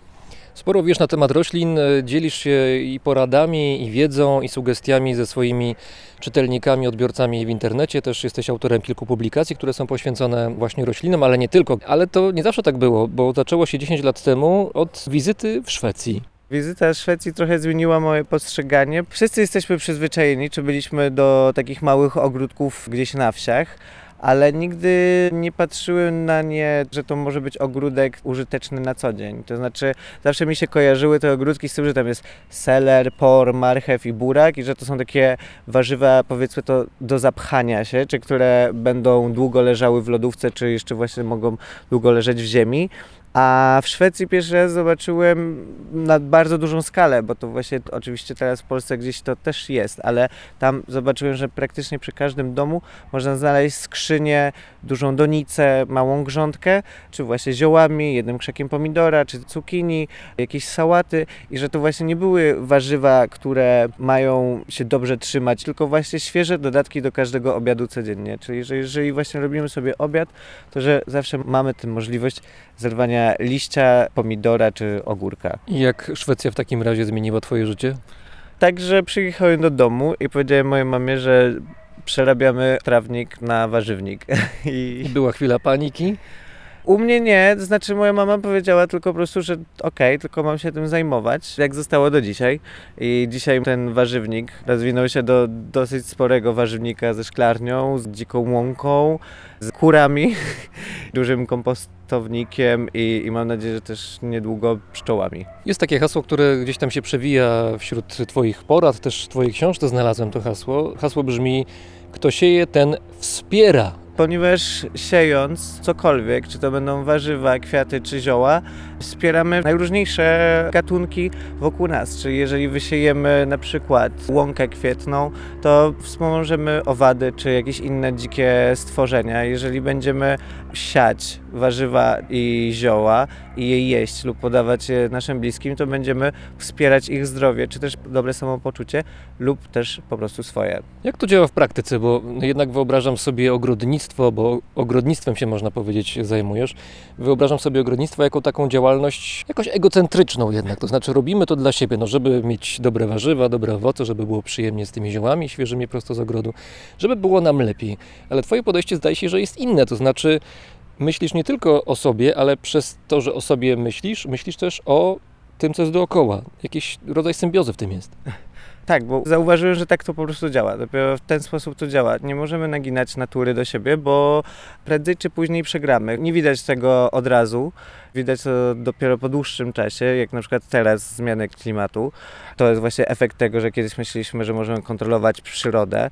Sporo wiesz na temat roślin, e, dzielisz się i poradami, i wiedzą, i sugestiami ze swoimi czytelnikami, odbiorcami w internecie. Też jesteś autorem kilku publikacji, które są poświęcone właśnie roślinom, ale nie tylko. Ale to nie zawsze tak było, bo zaczęło się 10 lat temu od wizyty w Szwecji. Wizyta w Szwecji trochę zmieniła moje postrzeganie. Wszyscy jesteśmy przyzwyczajeni, czy byliśmy do takich małych ogródków gdzieś na wsiach, ale nigdy nie patrzyłem na nie, że to może być ogródek użyteczny na co dzień. To znaczy, zawsze mi się kojarzyły te ogródki z tym, że tam jest seler, por, marchew i burak i że to są takie warzywa, powiedzmy to, do zapchania się, czy które będą długo leżały w lodówce, czy jeszcze właśnie mogą długo leżeć w ziemi. A w Szwecji pierwszy raz zobaczyłem na bardzo dużą skalę, bo to właśnie oczywiście teraz w Polsce gdzieś to też jest, ale tam zobaczyłem, że praktycznie przy każdym domu można znaleźć skrzynię, dużą donicę, małą grządkę, czy właśnie ziołami, jednym krzakiem pomidora, czy cukinii, jakieś sałaty i że to właśnie nie były warzywa, które mają się dobrze trzymać, tylko właśnie świeże dodatki do każdego obiadu codziennie. Czyli że jeżeli właśnie robimy sobie obiad, to że zawsze mamy tę możliwość zerwania liścia, pomidora czy ogórka. I jak Szwecja w takim razie zmieniła Twoje życie? Także przyjechałem do domu i powiedziałem mojej mamie, że przerabiamy trawnik na warzywnik. I była chwila paniki. U mnie nie, to znaczy moja mama powiedziała tylko po prostu, że okej, tylko mam się tym zajmować, jak zostało do dzisiaj. I dzisiaj ten warzywnik rozwinął się do dosyć sporego warzywnika ze szklarnią, z dziką łąką, z kurami, dużym kompostownikiem i, i mam nadzieję, że też niedługo pszczołami. Jest takie hasło, które gdzieś tam się przewija wśród Twoich porad, też w Twojej książce znalazłem to hasło. Hasło brzmi: Kto sieje, ten wspiera. Ponieważ siejąc cokolwiek, czy to będą warzywa, kwiaty czy zioła, wspieramy najróżniejsze gatunki wokół nas. Czyli jeżeli wysiejemy na przykład łąkę kwietną, to wspomożemy owady czy jakieś inne dzikie stworzenia. Jeżeli będziemy siać warzywa i zioła i je jeść lub podawać je naszym bliskim, to będziemy wspierać ich zdrowie, czy też dobre samopoczucie, lub też po prostu swoje. Jak to działa w praktyce? Bo jednak wyobrażam sobie ogrodnictwo, bo ogrodnictwem się można powiedzieć zajmujesz. Wyobrażam sobie ogrodnictwo jako taką działalność jakoś egocentryczną jednak. To znaczy robimy to dla siebie, no żeby mieć dobre warzywa, dobre owoce, żeby było przyjemnie z tymi ziołami świeżymi prosto z ogrodu, żeby było nam lepiej. Ale twoje podejście zdaje się, że jest inne. To znaczy myślisz nie tylko o sobie, ale przez to, że o sobie myślisz, myślisz też o tym, co jest dookoła. Jakiś rodzaj symbiozy w tym jest. Tak, bo zauważyłem, że tak to po prostu działa. Dopiero w ten sposób to działa. Nie możemy naginać natury do siebie, bo prędzej czy później przegramy. Nie widać tego od razu. Widać to dopiero po dłuższym czasie, jak na przykład teraz zmiany klimatu. To jest właśnie efekt tego, że kiedyś myśleliśmy, że możemy kontrolować przyrodę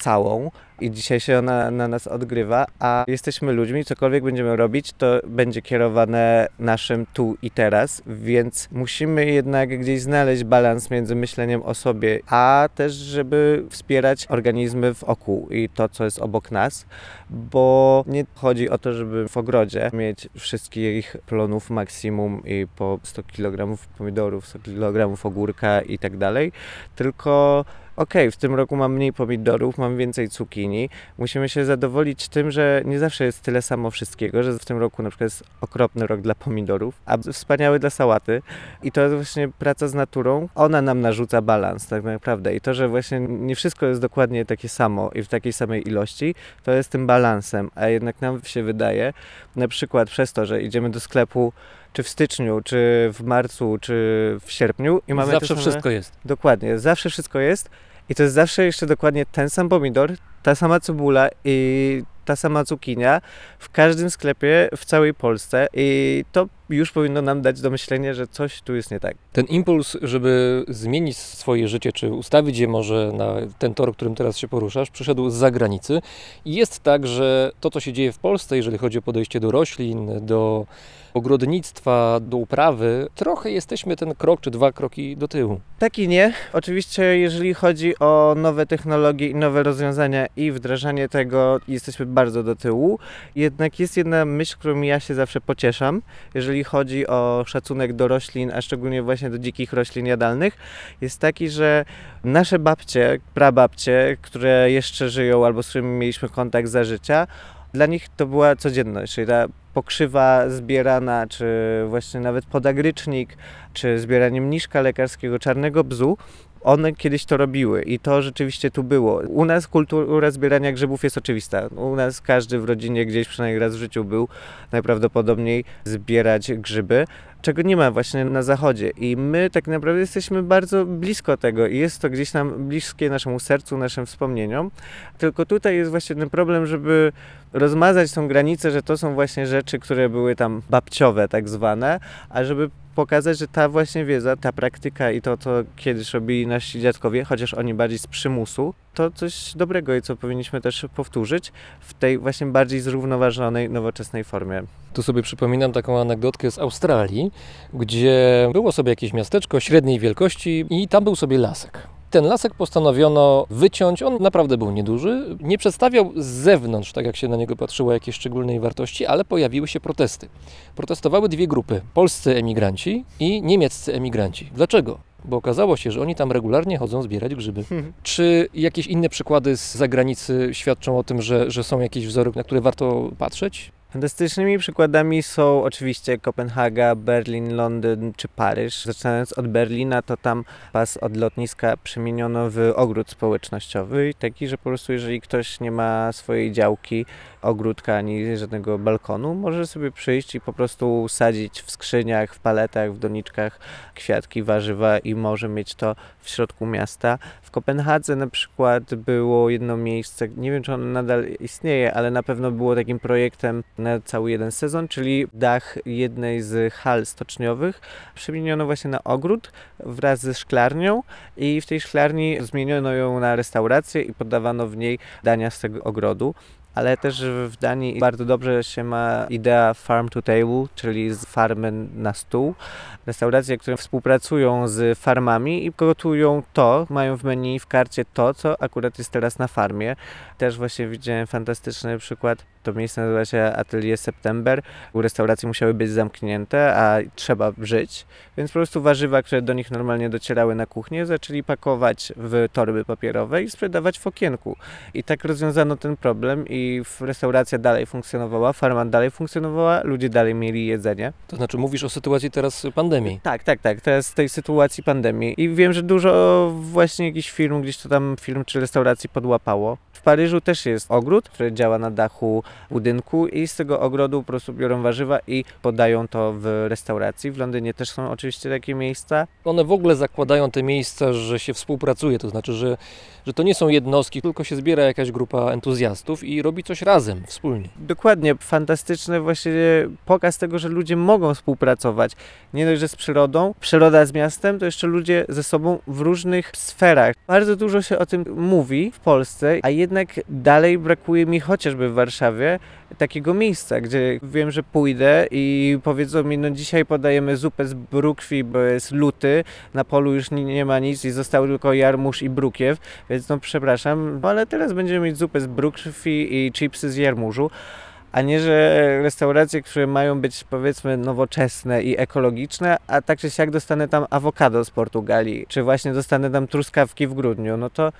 całą i dzisiaj się ona na nas odgrywa, a jesteśmy ludźmi, cokolwiek będziemy robić, to będzie kierowane naszym tu i teraz, więc musimy jednak gdzieś znaleźć balans między myśleniem o sobie, a też, żeby wspierać organizmy wokół i to, co jest obok nas, bo nie chodzi o to, żeby w ogrodzie mieć wszystkich plonów maksimum i po 100 kg pomidorów, 100 kg ogórka i tak dalej, tylko okej, w tym roku mam mniej pomidorów, mam więcej cukinii. Musimy się zadowolić tym, że nie zawsze jest tyle samo wszystkiego, że w tym roku na przykład jest okropny rok dla pomidorów, a wspaniały dla sałaty. I to jest właśnie praca z naturą. Ona nam narzuca balans tak naprawdę. I to, że właśnie nie wszystko jest dokładnie takie samo i w takiej samej ilości, to jest tym balansem. A jednak nam się wydaje, na przykład przez to, że idziemy do sklepu czy w styczniu, czy w marcu, czy w sierpniu i mamy Zawsze same... wszystko jest. Dokładnie, zawsze wszystko jest i to jest zawsze jeszcze dokładnie ten sam pomidor, ta sama cebula i ta sama cukinia w każdym sklepie w całej Polsce i to już powinno nam dać do myślenia, że coś tu jest nie tak. Ten impuls, żeby zmienić swoje życie, czy ustawić je może na ten tor, którym teraz się poruszasz, przyszedł z zagranicy. I jest tak, że to, co się dzieje w Polsce, jeżeli chodzi o podejście do roślin, do ogrodnictwa, do uprawy, trochę jesteśmy ten krok czy dwa kroki do tyłu. Tak i nie. Oczywiście, jeżeli chodzi o nowe technologie i nowe rozwiązania i wdrażanie tego, jesteśmy bardzo do tyłu. Jednak jest jedna myśl, którą ja się zawsze pocieszam, jeżeli chodzi o szacunek do roślin, a szczególnie właśnie do dzikich roślin jadalnych, jest taki, że nasze babcie, prababcie, które jeszcze żyją albo z którymi mieliśmy kontakt za życia, dla nich to była codzienność, czyli ta pokrzywa zbierana, czy właśnie nawet podagrycznik, czy zbieranie mniszka lekarskiego, czarnego bzu, one kiedyś to robiły i to rzeczywiście tu było. U nas kultura zbierania grzybów jest oczywista. U nas każdy w rodzinie gdzieś przynajmniej raz w życiu był najprawdopodobniej zbierać grzyby, czego nie ma właśnie na zachodzie. I my tak naprawdę jesteśmy bardzo blisko tego i jest to gdzieś nam bliskie naszemu sercu, naszym wspomnieniom. Tylko tutaj jest właśnie ten problem, żeby rozmazać tą granicę, że to są właśnie rzeczy, które były tam babciowe tak zwane, a żeby pokazać, że ta właśnie wiedza, ta praktyka i to, co kiedyś robili nasi dziadkowie, chociaż oni bardziej z przymusu, to coś dobrego i co powinniśmy też powtórzyć w tej właśnie bardziej zrównoważonej, nowoczesnej formie. Tu sobie przypominam taką anegdotkę z Australii, gdzie było sobie jakieś miasteczko średniej wielkości i tam był sobie lasek. Ten lasek postanowiono wyciąć, on naprawdę był nieduży, nie przedstawiał z zewnątrz, tak jak się na niego patrzyło, jakiejś szczególnej wartości, ale pojawiły się protesty. Protestowały dwie grupy, polscy emigranci i niemieccy emigranci. Dlaczego? Bo okazało się, że oni tam regularnie chodzą zbierać grzyby. Czy jakieś inne przykłady z zagranicy świadczą o tym, że, że są jakieś wzory, na które warto patrzeć? Fantastycznymi przykładami są oczywiście Kopenhaga, Berlin, Londyn czy Paryż. Zaczynając od Berlina, to tam pas od lotniska przemieniono w ogród społecznościowy, taki, że po prostu jeżeli ktoś nie ma swojej działki, ogródka ani żadnego balkonu, może sobie przyjść i po prostu sadzić w skrzyniach, w paletach, w doniczkach kwiatki, warzywa i może mieć to w środku miasta. W Kopenhadze na przykład było jedno miejsce, nie wiem czy ono nadal istnieje, ale na pewno było takim projektem na cały jeden sezon, czyli dach jednej z hal stoczniowych przemieniono właśnie na ogród wraz ze szklarnią i w tej szklarni zmieniono ją na restaurację i podawano w niej dania z tego ogrodu. Ale też w Danii bardzo dobrze się ma idea farm to table, czyli z farmy na stół. Restauracje, które współpracują z farmami i gotują to, mają w menu, w karcie to, co akurat jest teraz na farmie. Też właśnie widziałem fantastyczny przykład. To miejsce nazywa się Atelier September. Restauracje musiały być zamknięte, a trzeba żyć, więc po prostu warzywa, które do nich normalnie docierały na kuchnię, zaczęli pakować w torby papierowe i sprzedawać w okienku. I tak rozwiązano ten problem i restauracja dalej funkcjonowała, farma dalej funkcjonowała, ludzie dalej mieli jedzenie. To znaczy mówisz o sytuacji teraz pandemii. Tak, tak, tak. To jest z tej sytuacji pandemii. I wiem, że dużo właśnie jakiś film, gdzieś to tam film czy restauracji podłapało. W Paryżu też jest ogród, który działa na dachu budynku i z tego ogrodu po prostu biorą warzywa i podają to w restauracji. W Londynie też są oczywiście takie miejsca. One w ogóle zakładają te miejsca, że się współpracuje, to znaczy, że, że to nie są jednostki, tylko się zbiera jakaś grupa entuzjastów i robi coś razem, wspólnie. Dokładnie, fantastyczny właśnie pokaz tego, że ludzie mogą współpracować. Nie dość, że z przyrodą, przyroda z miastem, to jeszcze ludzie ze sobą w różnych sferach. Bardzo dużo się o tym mówi w Polsce, a jednak dalej brakuje mi chociażby w Warszawie takiego miejsca, gdzie wiem, że pójdę i powiedzą mi, no dzisiaj podajemy zupę z brukwi, bo jest luty, na polu już nie, nie ma nic i został tylko jarmuż i brukiew, więc no przepraszam, no ale teraz będziemy mieć zupę z brukwi i chipsy z jarmużu a nie, że restauracje, które mają być powiedzmy nowoczesne i ekologiczne, a tak czy siak dostanę tam awokado z Portugalii, czy właśnie dostanę tam truskawki w grudniu, no to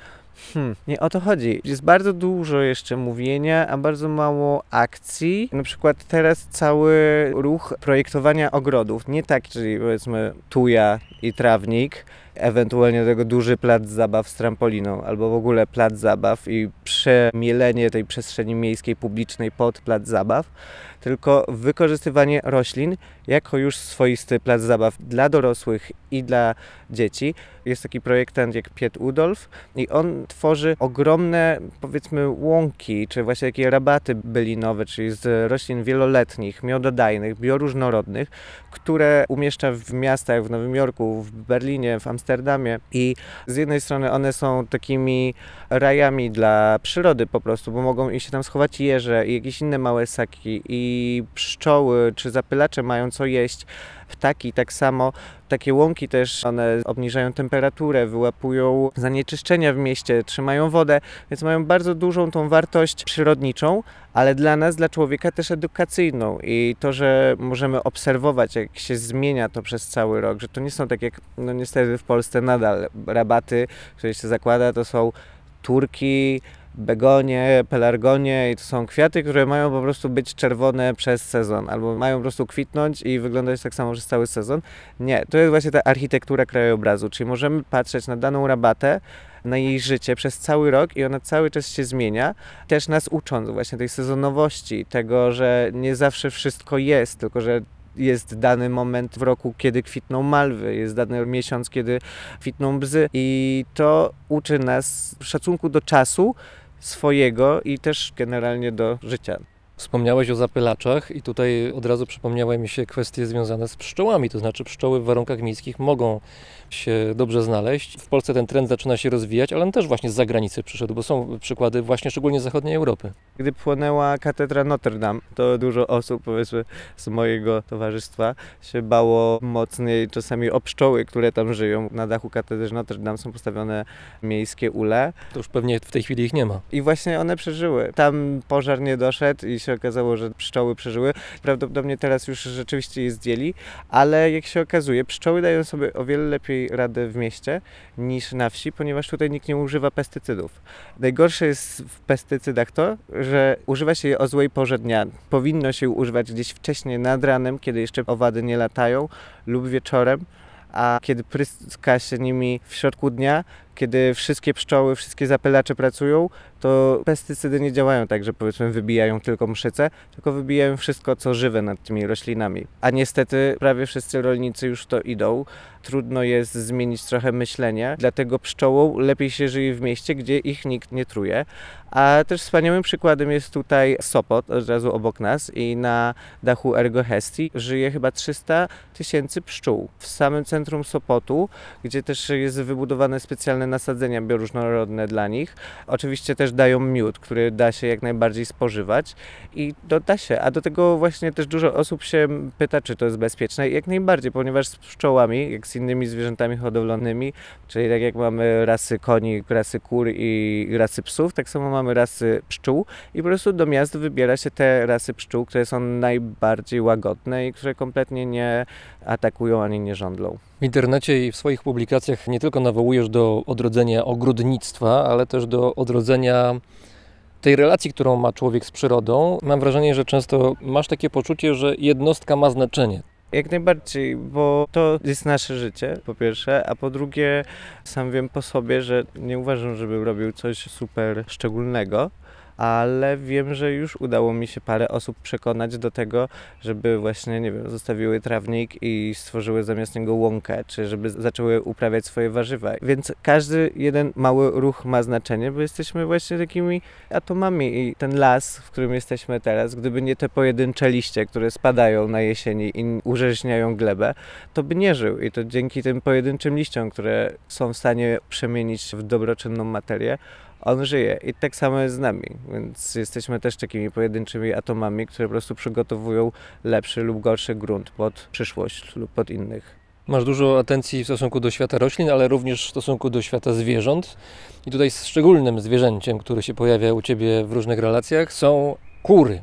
Hmm, nie o to chodzi. Jest bardzo dużo jeszcze mówienia, a bardzo mało akcji. Na przykład teraz cały ruch projektowania ogrodów, nie tak, czyli powiedzmy tuja i trawnik, ewentualnie do tego duży plac zabaw z trampoliną, albo w ogóle plac zabaw i przemielenie tej przestrzeni miejskiej, publicznej pod plac zabaw, tylko wykorzystywanie roślin jako już swoisty plac zabaw dla dorosłych i dla dzieci. Jest taki projektant jak Piet Udolf i on tworzy ogromne, powiedzmy, łąki, czy właśnie takie rabaty bylinowe, czyli z roślin wieloletnich, miododajnych, bioróżnorodnych, które umieszcza w miastach, w Nowym Jorku, w Berlinie, w Amsterdamie i z jednej strony one są takimi rajami dla przyrody po prostu, bo mogą się tam schować jeże i jakieś inne małe ssaki i pszczoły czy zapylacze mają co jeść. Ptaki tak samo. Takie łąki też, one obniżają temperaturę, wyłapują zanieczyszczenia w mieście, trzymają wodę, więc mają bardzo dużą tą wartość przyrodniczą, ale dla nas, dla człowieka też edukacyjną i to, że możemy obserwować, jak się zmienia to przez cały rok, że to nie są tak jak, no niestety w Polsce nadal rabaty, które się zakłada, to są turki, begonie, pelargonie i to są kwiaty, które mają po prostu być czerwone przez sezon albo mają po prostu kwitnąć i wyglądać tak samo przez cały sezon. Nie, to jest właśnie ta architektura krajobrazu, czyli możemy patrzeć na daną rabatę, na jej życie przez cały rok i ona cały czas się zmienia, też nas ucząc właśnie tej sezonowości, tego, że nie zawsze wszystko jest, tylko że jest dany moment w roku, kiedy kwitną malwy, jest dany miesiąc, kiedy kwitną bzy i to uczy nas szacunku do czasu swojego i też generalnie do życia. Wspomniałeś o zapylaczach i tutaj od razu przypomniały mi się kwestie związane z pszczołami, to znaczy pszczoły w warunkach miejskich mogą się dobrze znaleźć. W Polsce ten trend zaczyna się rozwijać, ale on też właśnie z zagranicy przyszedł, bo są przykłady właśnie szczególnie z zachodniej Europy. Gdy płonęła katedra Notre Dame, to dużo osób, powiedzmy, z mojego towarzystwa się bało mocniej czasami o pszczoły, które tam żyją. Na dachu katedry Notre Dame są postawione miejskie ule To już pewnie w tej chwili ich nie ma. i właśnie one przeżyły. Tam pożar nie doszedł i się okazało, że pszczoły przeżyły. Prawdopodobnie teraz już rzeczywiście je zdjęli, ale jak się okazuje, pszczoły dają sobie o wiele lepiej radę w mieście niż na wsi, ponieważ tutaj nikt nie używa pestycydów. Najgorsze jest w pestycydach to, że używa się je o złej porze dnia. Powinno się używać gdzieś wcześniej nad ranem, kiedy jeszcze owady nie latają lub wieczorem, a kiedy pryska się nimi w środku dnia, kiedy wszystkie pszczoły, wszystkie zapylacze pracują, to pestycydy nie działają tak, że powiedzmy wybijają tylko mszyce, tylko wybijają wszystko, co żywe nad tymi roślinami. A niestety prawie wszyscy rolnicy już to idą. Trudno jest zmienić trochę myślenie, dlatego pszczołom lepiej się żyje w mieście, gdzie ich nikt nie truje. A też wspaniałym przykładem jest tutaj Sopot, od razu obok nas i na dachu Ergo Hesti żyje chyba 300 tysięcy pszczół. W samym centrum Sopotu, gdzie też jest wybudowane specjalne nasadzenia bioróżnorodne dla nich. Oczywiście też dają miód, który da się jak najbardziej spożywać i to da się. A do tego właśnie też dużo osób się pyta, czy to jest bezpieczne. Jak najbardziej, ponieważ z pszczołami, jak z innymi zwierzętami hodowlanymi, czyli tak jak mamy rasy koni, rasy kur i rasy psów, tak samo mamy rasy pszczół i po prostu do miast wybiera się te rasy pszczół, które są najbardziej łagodne i które kompletnie nie atakują ani nie żądlą. W internecie i w swoich publikacjach nie tylko nawołujesz do odrodzenia ogrodnictwa, ale też do odrodzenia tej relacji, którą ma człowiek z przyrodą. Mam wrażenie, że często masz takie poczucie, że jednostka ma znaczenie. Jak najbardziej, bo to jest nasze życie, po pierwsze, a po drugie, sam wiem po sobie, że nie uważam, żebym robił coś super szczególnego, ale wiem, że już udało mi się parę osób przekonać do tego, żeby właśnie, nie wiem, zostawiły trawnik i stworzyły zamiast niego łąkę, czy żeby zaczęły uprawiać swoje warzywa. Więc każdy jeden mały ruch ma znaczenie, bo jesteśmy właśnie takimi atomami i ten las, w którym jesteśmy teraz, gdyby nie te pojedyncze liście, które spadają na jesieni i urzeźniają glebę, to by nie żył. I to dzięki tym pojedynczym liściom, które są w stanie przemienić w dobroczynną materię, on żyje. I tak samo jest z nami. Więc jesteśmy też takimi pojedynczymi atomami, które po prostu przygotowują lepszy lub gorszy grunt pod przyszłość lub pod innych. Masz dużo atencji w stosunku do świata roślin, ale również w stosunku do świata zwierząt. I tutaj szczególnym zwierzęciem, które się pojawia u Ciebie w różnych relacjach, są kury.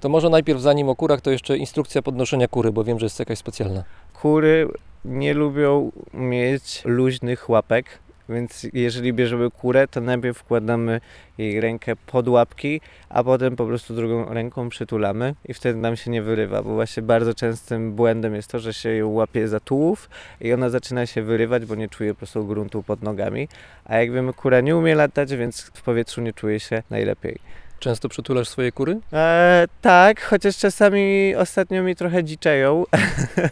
To może najpierw, zanim o kurach, to jeszcze instrukcja podnoszenia kury, bo wiem, że jest jakaś specjalna. Kury nie lubią mieć luźnych łapek, więc jeżeli bierzemy kurę, to najpierw wkładamy jej rękę pod łapki, a potem po prostu drugą ręką przytulamy i wtedy nam się nie wyrywa, bo właśnie bardzo częstym błędem jest to, że się ją łapie za tułów i ona zaczyna się wyrywać, bo nie czuje po prostu gruntu pod nogami, a jak wiemy, kura nie umie latać, więc w powietrzu nie czuje się najlepiej. Często przytulasz swoje kury? E, tak, chociaż czasami ostatnio mi trochę dziczeją.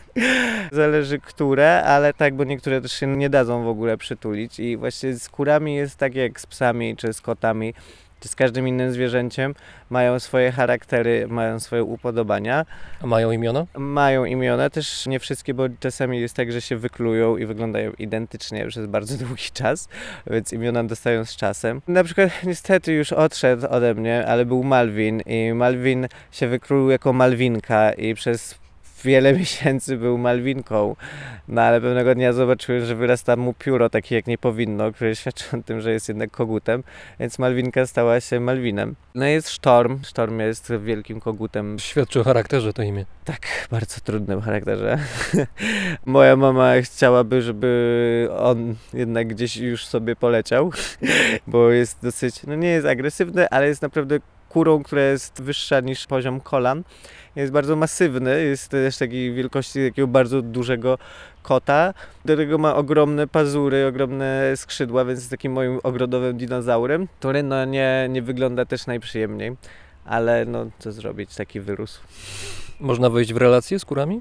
Zależy które, ale tak, bo niektóre też się nie dadzą w ogóle przytulić. I właśnie z kurami jest tak jak z psami czy z kotami, czy z każdym innym zwierzęciem. Mają swoje charaktery, mają swoje upodobania. A mają imiona? Mają imiona, też nie wszystkie, bo czasami jest tak, że się wyklują i wyglądają identycznie przez bardzo długi czas, więc imiona dostają z czasem. Na przykład niestety już odszedł ode mnie, ale był Malwin i Malwin się wykluł jako Malwinka i przez wiele miesięcy był Malwinką, no ale pewnego dnia zobaczyłem, że wyrasta mu pióro takie jak nie powinno, które świadczy o tym, że jest jednak kogutem, więc Malwinka stała się Malwinem. No jest Sztorm, Sztorm jest wielkim kogutem Świadczy o charakterze to imię. tak, bardzo trudnym charakterze. Moja mama chciałaby, żeby on jednak gdzieś już sobie poleciał, bo jest dosyć, no nie jest agresywny, ale jest naprawdę kurą, która jest wyższa niż poziom kolan. Jest bardzo masywny, jest też takiej wielkości takiego bardzo dużego kota. Do tego ma ogromne pazury, ogromne skrzydła, więc jest takim moim ogrodowym dinozaurem, który no nie, nie wygląda też najprzyjemniej. Ale no co zrobić, taki wyrósł. Można wejść w relacje z kurami?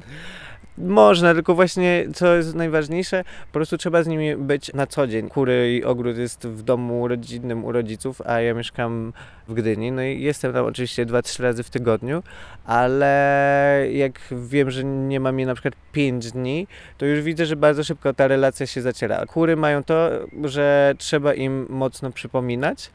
Można, tylko właśnie co jest najważniejsze, po prostu trzeba z nimi być na co dzień. Kury i ogród jest w domu rodzinnym u rodziców, a ja mieszkam w Gdyni. No i jestem tam oczywiście 2-3 razy w tygodniu, ale jak wiem, że nie mam je na przykład 5 dni, to już widzę, że bardzo szybko ta relacja się zaciera. Kury mają to, że trzeba im mocno przypominać.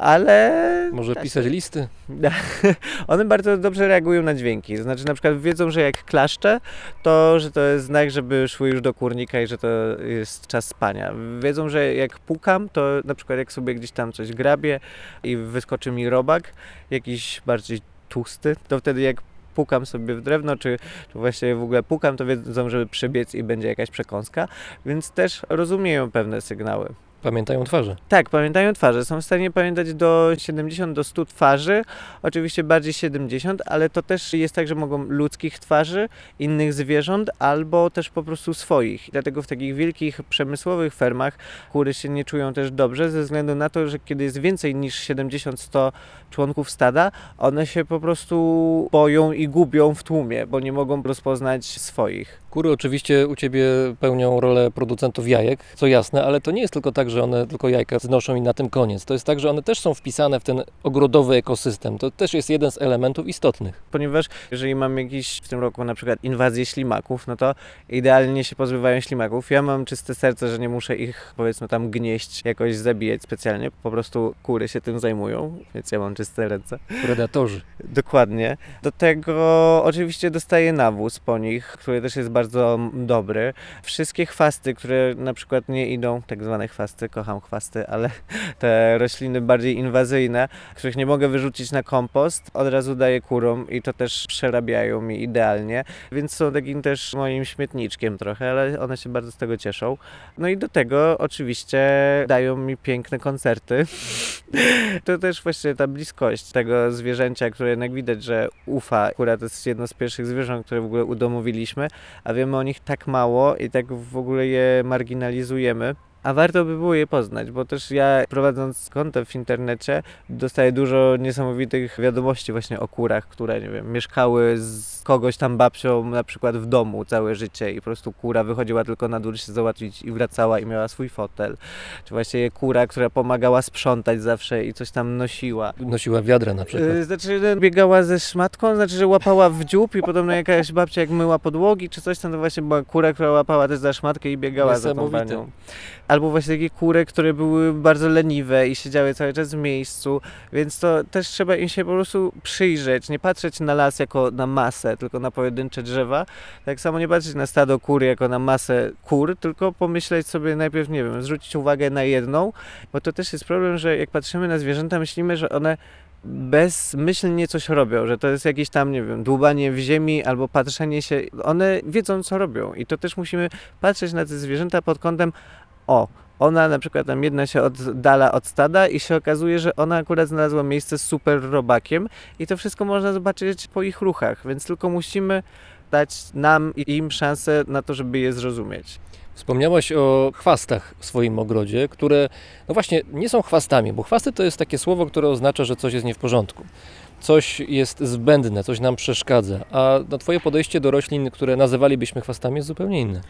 Ale Może pisać listy? one bardzo dobrze reagują na dźwięki. Znaczy, na przykład wiedzą, że jak klaszczę, to że to jest znak, żeby szły już do kurnika i że to jest czas spania. Wiedzą, że jak pukam, to na przykład jak sobie gdzieś tam coś grabię i wyskoczy mi robak, jakiś bardziej tłusty, to wtedy jak pukam sobie w drewno, czy, czy właśnie w ogóle pukam, to wiedzą, żeby przebiec i będzie jakaś przekąska, więc też rozumieją pewne sygnały. Pamiętają twarze. Tak, pamiętają twarze. Są w stanie pamiętać do 70 do 100 twarzy, oczywiście bardziej 70, ale to też jest tak, że mogą ludzkich twarzy, innych zwierząt, albo też po prostu swoich. Dlatego w takich wielkich przemysłowych fermach kury się nie czują też dobrze, ze względu na to, że kiedy jest więcej niż 70-100 członków stada, one się po prostu boją i gubią w tłumie, bo nie mogą rozpoznać swoich. Kury oczywiście u Ciebie pełnią rolę producentów jajek, co jasne, ale to nie jest tylko tak, że one tylko jajka znoszą i na tym koniec. To jest tak, że one też są wpisane w ten ogrodowy ekosystem. To też jest jeden z elementów istotnych. ponieważ jeżeli mam jakiś w tym roku na przykład inwazję ślimaków, no to idealnie się pozbywają ślimaków. Ja mam czyste serce, że nie muszę ich powiedzmy tam gnieść, jakoś zabijać specjalnie. Po prostu kury się tym zajmują, więc ja mam czyste ręce. Predatorzy. Dokładnie. Do tego oczywiście dostaję nawóz po nich, który też jest bardzo dobry. Wszystkie chwasty, które na przykład nie idą, tak zwane chwasty, kocham chwasty, ale te rośliny bardziej inwazyjne, których nie mogę wyrzucić na kompost, od razu daję kurom i to też przerabiają mi idealnie, więc są takim też moim śmietniczkiem trochę, ale one się bardzo z tego cieszą. No i do tego oczywiście dają mi piękne koncerty. To też właśnie ta bliskość tego zwierzęcia, które jednak widać, że ufa. Kura to jest jedno z pierwszych zwierząt, które w ogóle udomowiliśmy, a wiemy o nich tak mało i tak w ogóle je marginalizujemy. A warto by było je poznać, bo też ja prowadząc konto w internecie dostaję dużo niesamowitych wiadomości właśnie o kurach, które nie wiem, mieszkały z kogoś tam babcią na przykład w domu całe życie i po prostu kura wychodziła tylko na dół się załatwić i wracała i miała swój fotel. Czy właśnie kura, która pomagała sprzątać zawsze i coś tam nosiła. Nosiła wiadra na przykład. Yy, Znaczy, no, biegała ze szmatką, znaczy, że łapała w dziób i podobno jakaś babcia jak myła podłogi czy coś tam, to właśnie była kura, która łapała też za szmatkę i biegała za tą panią. Albo właśnie takie kury, które były bardzo leniwe i siedziały cały czas w miejscu, więc to też trzeba im się po prostu przyjrzeć, nie patrzeć na las jako na masę, tylko na pojedyncze drzewa. Tak samo nie patrzeć na stado kur jako na masę kur, tylko pomyśleć sobie najpierw, nie wiem, zwrócić uwagę na jedną, bo to też jest problem, że jak patrzymy na zwierzęta, myślimy, że one bezmyślnie coś robią, że to jest jakieś tam, nie wiem, dłubanie w ziemi albo patrzenie się. One wiedzą, co robią i to też musimy patrzeć na te zwierzęta pod kątem, o, ona na przykład tam jedna się oddala od stada i się okazuje, że ona akurat znalazła miejsce z super robakiem i to wszystko można zobaczyć po ich ruchach, więc tylko musimy dać nam i im szansę na to, żeby je zrozumieć. Wspomniałaś o chwastach w swoim ogrodzie, które no właśnie nie są chwastami, bo chwasty to jest takie słowo, które oznacza, że coś jest nie w porządku. Coś jest zbędne, coś nam przeszkadza, a no, Twoje podejście do roślin, które nazywalibyśmy chwastami, jest zupełnie inne.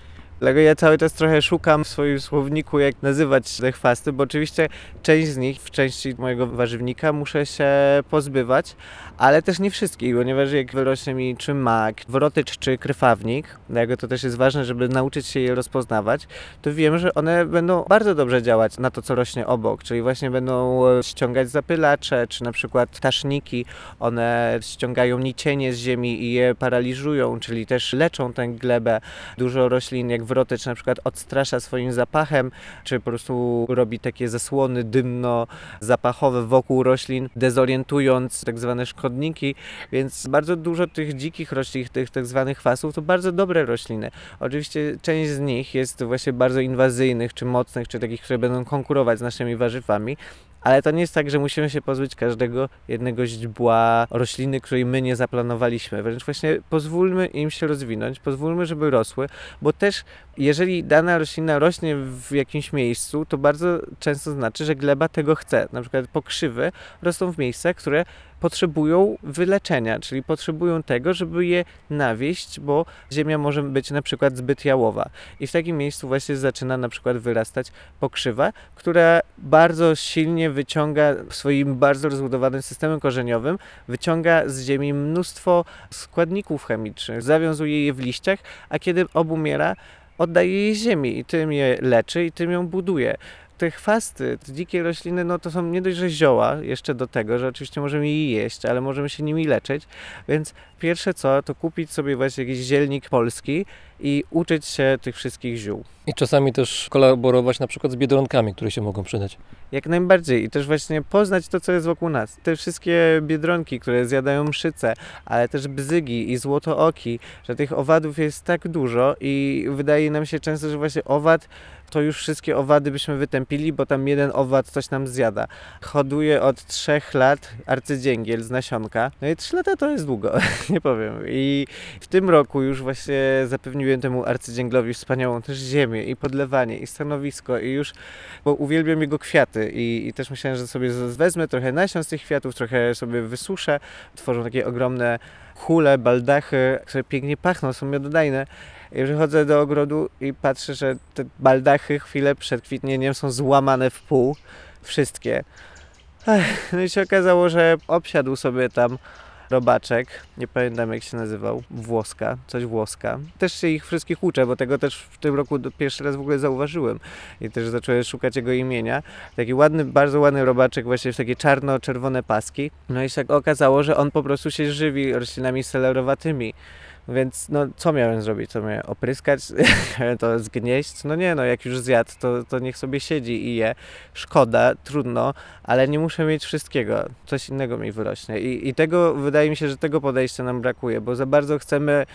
Dlatego ja cały czas trochę szukam w swoim słowniku, jak nazywać te chwasty, bo oczywiście część z nich, w części mojego warzywnika muszę się pozbywać, ale też nie wszystkich, ponieważ jak wyrośnie mi czy mak, wrotycz czy krwawnik, dlatego to też jest ważne, żeby nauczyć się je rozpoznawać, to wiem, że one będą bardzo dobrze działać na to, co rośnie obok, czyli właśnie będą e, ściągać zapylacze, czy na przykład taszniki, one ściągają nicienie z ziemi i je paraliżują, czyli też leczą tę glebę. Dużo roślin, jak wrotycz na przykład odstrasza swoim zapachem, czy po prostu robi takie zasłony dymno-zapachowe wokół roślin, dezorientując tak zwane szkodniki, więc bardzo dużo tych dzikich roślin, tych tak zwanych chwastów, to bardzo dobre rośliny. Oczywiście część z nich jest właśnie bardzo inwazyjnych, czy mocnych, czy takich, które będą konkurować z naszymi warzywami, ale to nie jest tak, że musimy się pozbyć każdego jednego źdźbła rośliny, której my nie zaplanowaliśmy. Wręcz właśnie pozwólmy im się rozwinąć, pozwólmy, żeby rosły, bo też jeżeli dana roślina rośnie w jakimś miejscu, to bardzo często znaczy, że gleba tego chce. Na przykład pokrzywy rosną w miejscach, które potrzebują wyleczenia, czyli potrzebują tego, żeby je nawieść, bo ziemia może być na przykład zbyt jałowa. I w takim miejscu właśnie zaczyna na przykład wyrastać pokrzywa, która bardzo silnie wyciąga swoim bardzo rozbudowanym systemem korzeniowym, wyciąga z ziemi mnóstwo składników chemicznych, zawiązuje je w liściach, a kiedy obumiera, oddaje je ziemi i tym je leczy i tym ją buduje. Te chwasty, te dzikie rośliny, no to są nie dość, że zioła, jeszcze do tego, że oczywiście możemy je jeść, ale możemy się nimi leczyć, więc pierwsze co, to kupić sobie właśnie jakiś zielnik polski i uczyć się tych wszystkich ziół. I czasami też kolaborować na przykład z biedronkami, które się mogą przydać. Jak najbardziej i też właśnie poznać to, co jest wokół nas. Te wszystkie biedronki, które zjadają mszyce, ale też bzygi i złotooki, że tych owadów jest tak dużo i wydaje nam się często, że właśnie owad to już wszystkie owady byśmy wytępili, bo tam jeden owad coś nam zjada. Hoduję od trzech lat arcydzięgiel z nasionka. No i trzy lata to jest długo, nie powiem. I w tym roku już właśnie zapewniłem temu arcydzięglowi wspaniałą też ziemię i podlewanie i stanowisko i już, bo uwielbiam jego kwiaty i, i też myślałem, że sobie wezmę trochę nasion z tych kwiatów, trochę sobie wysuszę. Tworzą takie ogromne hule, baldachy, które pięknie pachną, są miododajne. I przychodzę do ogrodu i patrzę, że te baldachy chwilę przed kwitnieniem są złamane w pół. Wszystkie. Ech, no i się okazało, że obsiadł sobie tam robaczek, nie pamiętam jak się nazywał, włoska, coś włoska. Też się ich wszystkich uczę, bo tego też w tym roku pierwszy raz w ogóle zauważyłem i też zacząłem szukać jego imienia. Taki ładny, bardzo ładny robaczek, właśnie w takie czarno-czerwone paski. No i się okazało, że on po prostu się żywi roślinami selerowatymi. Więc no, co miałem zrobić? Co miałem opryskać? Miałem to zgnieść? No nie, no jak już zjadł, to, to niech sobie siedzi i je. Szkoda, trudno, ale nie muszę mieć wszystkiego. Coś innego mi wyrośnie. I, I tego, wydaje mi się, że tego podejścia nam brakuje, bo za bardzo chcemy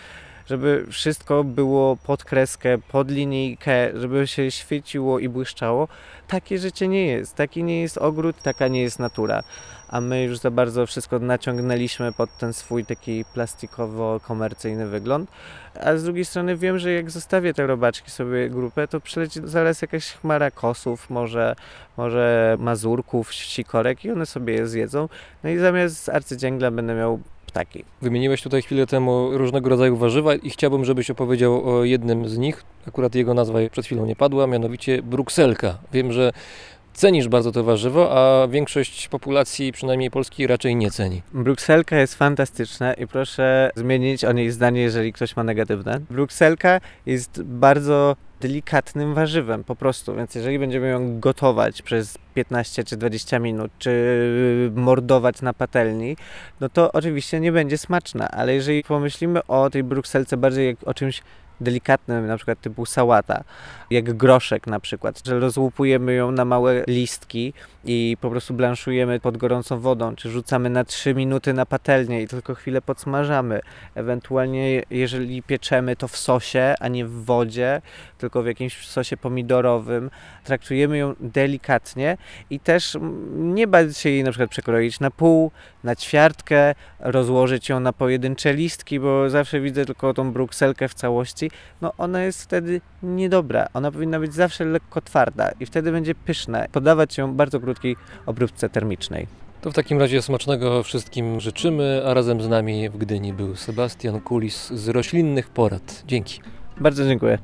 żeby wszystko było pod kreskę, pod linijkę, żeby się świeciło i błyszczało. Takie życie nie jest. Taki nie jest ogród, taka nie jest natura. A my już za bardzo wszystko naciągnęliśmy pod ten swój taki plastikowo-komercyjny wygląd. A z drugiej strony wiem, że jak zostawię te robaczki sobie grupę, to przyleci zaraz jakaś chmara kosów, może, może mazurków, sikorek i one sobie je zjedzą. No i zamiast arcydzięgla będę miał ptaki. Wymieniłeś tutaj chwilę temu różnego rodzaju warzywa i chciałbym, żebyś opowiedział o jednym z nich. Akurat jego nazwa przed chwilą nie padła, mianowicie brukselka. Wiem, że cenisz bardzo to warzywo, a większość populacji, przynajmniej polskiej, raczej nie ceni. Brukselka jest fantastyczna i proszę zmienić o niej zdanie, jeżeli ktoś ma negatywne. Brukselka jest bardzo delikatnym warzywem po prostu, więc jeżeli będziemy ją gotować przez 15 czy 20 minut, czy mordować na patelni, no to oczywiście nie będzie smaczna, ale jeżeli pomyślimy o tej brukselce bardziej jak o czymś delikatnym, na przykład typu sałata, jak groszek na przykład, że rozłupujemy ją na małe listki i po prostu blanszujemy pod gorącą wodą, czy rzucamy na 3 minuty na patelnię i tylko chwilę podsmażamy. Ewentualnie jeżeli pieczemy to w sosie, a nie w wodzie, tylko w jakimś sosie pomidorowym, traktujemy ją delikatnie i też nie bać się jej na przykład przekroić na pół, na ćwiartkę, rozłożyć ją na pojedyncze listki, bo zawsze widzę tylko tą brukselkę w całości. No ona jest wtedy niedobra. Ona powinna być zawsze lekko twarda i wtedy będzie pyszna. Podawać ją bardzo krótkiej obróbce termicznej. To w takim razie smacznego wszystkim życzymy, a razem z nami w Gdyni był Sebastian Kulis z roślinnych porad. Dzięki. Bardzo dziękuję.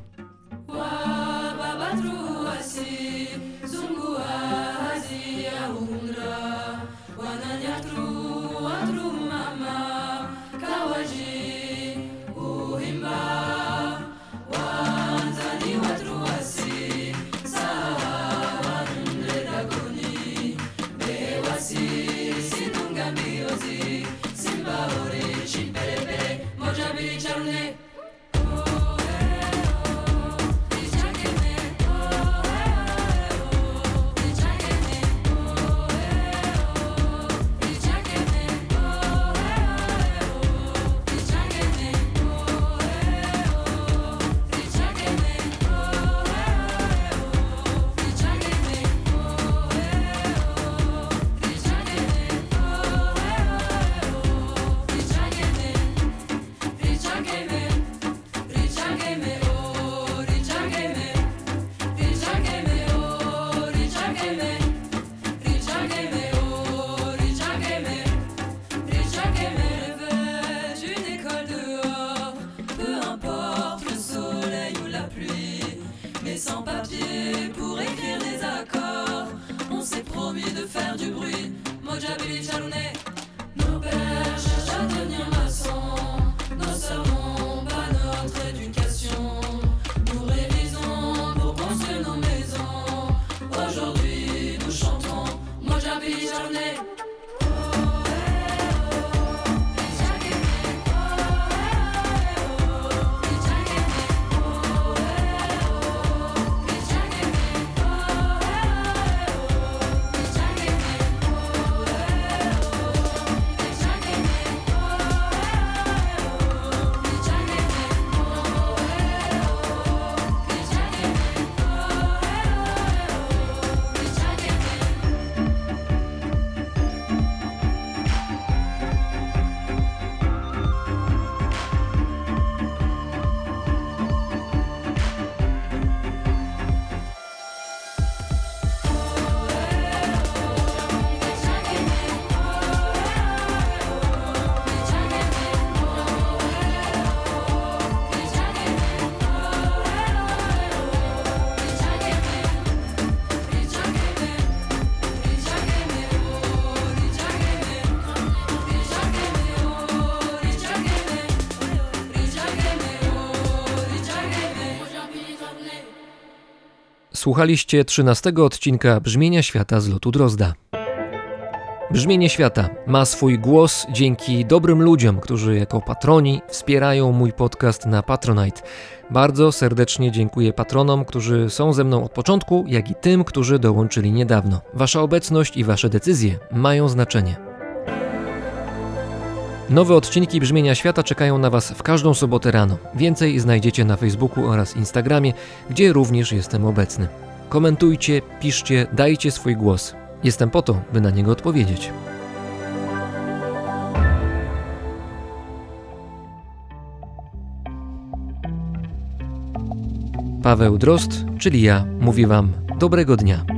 Słuchaliście 13 odcinka Brzmienia Świata z lotu Drozda. Brzmienie Świata ma swój głos dzięki dobrym ludziom, którzy jako patroni wspierają mój podcast na Patronite. Bardzo serdecznie dziękuję patronom, którzy są ze mną od początku, jak i tym, którzy dołączyli niedawno. Wasza obecność i wasze decyzje mają znaczenie. Nowe odcinki Brzmienia Świata czekają na Was w każdą sobotę rano. Więcej znajdziecie na Facebooku oraz Instagramie, gdzie również jestem obecny. Komentujcie, piszcie, dajcie swój głos. Jestem po to, by na niego odpowiedzieć. Paweł Drost, czyli ja, mówi Wam dobrego dnia.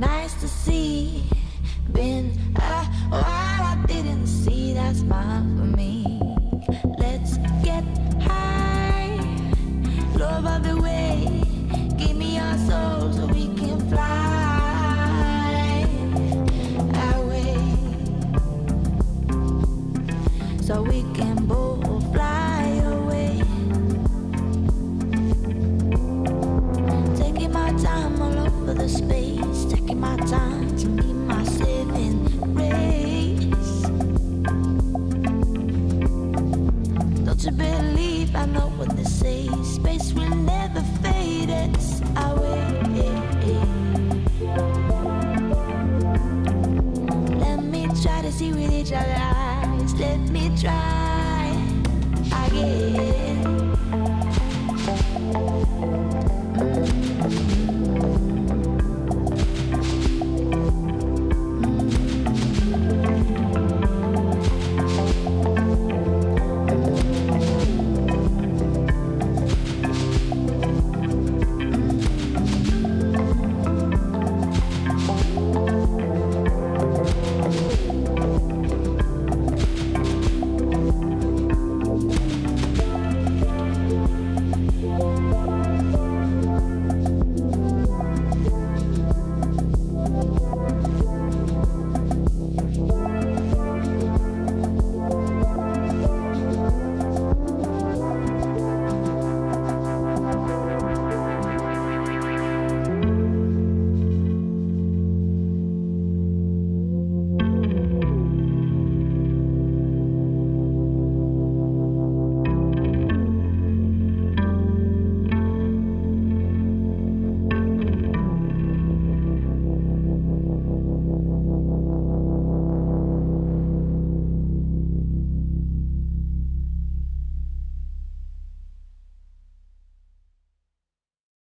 Nice to see. Been uh, oh, a while I didn't see that smile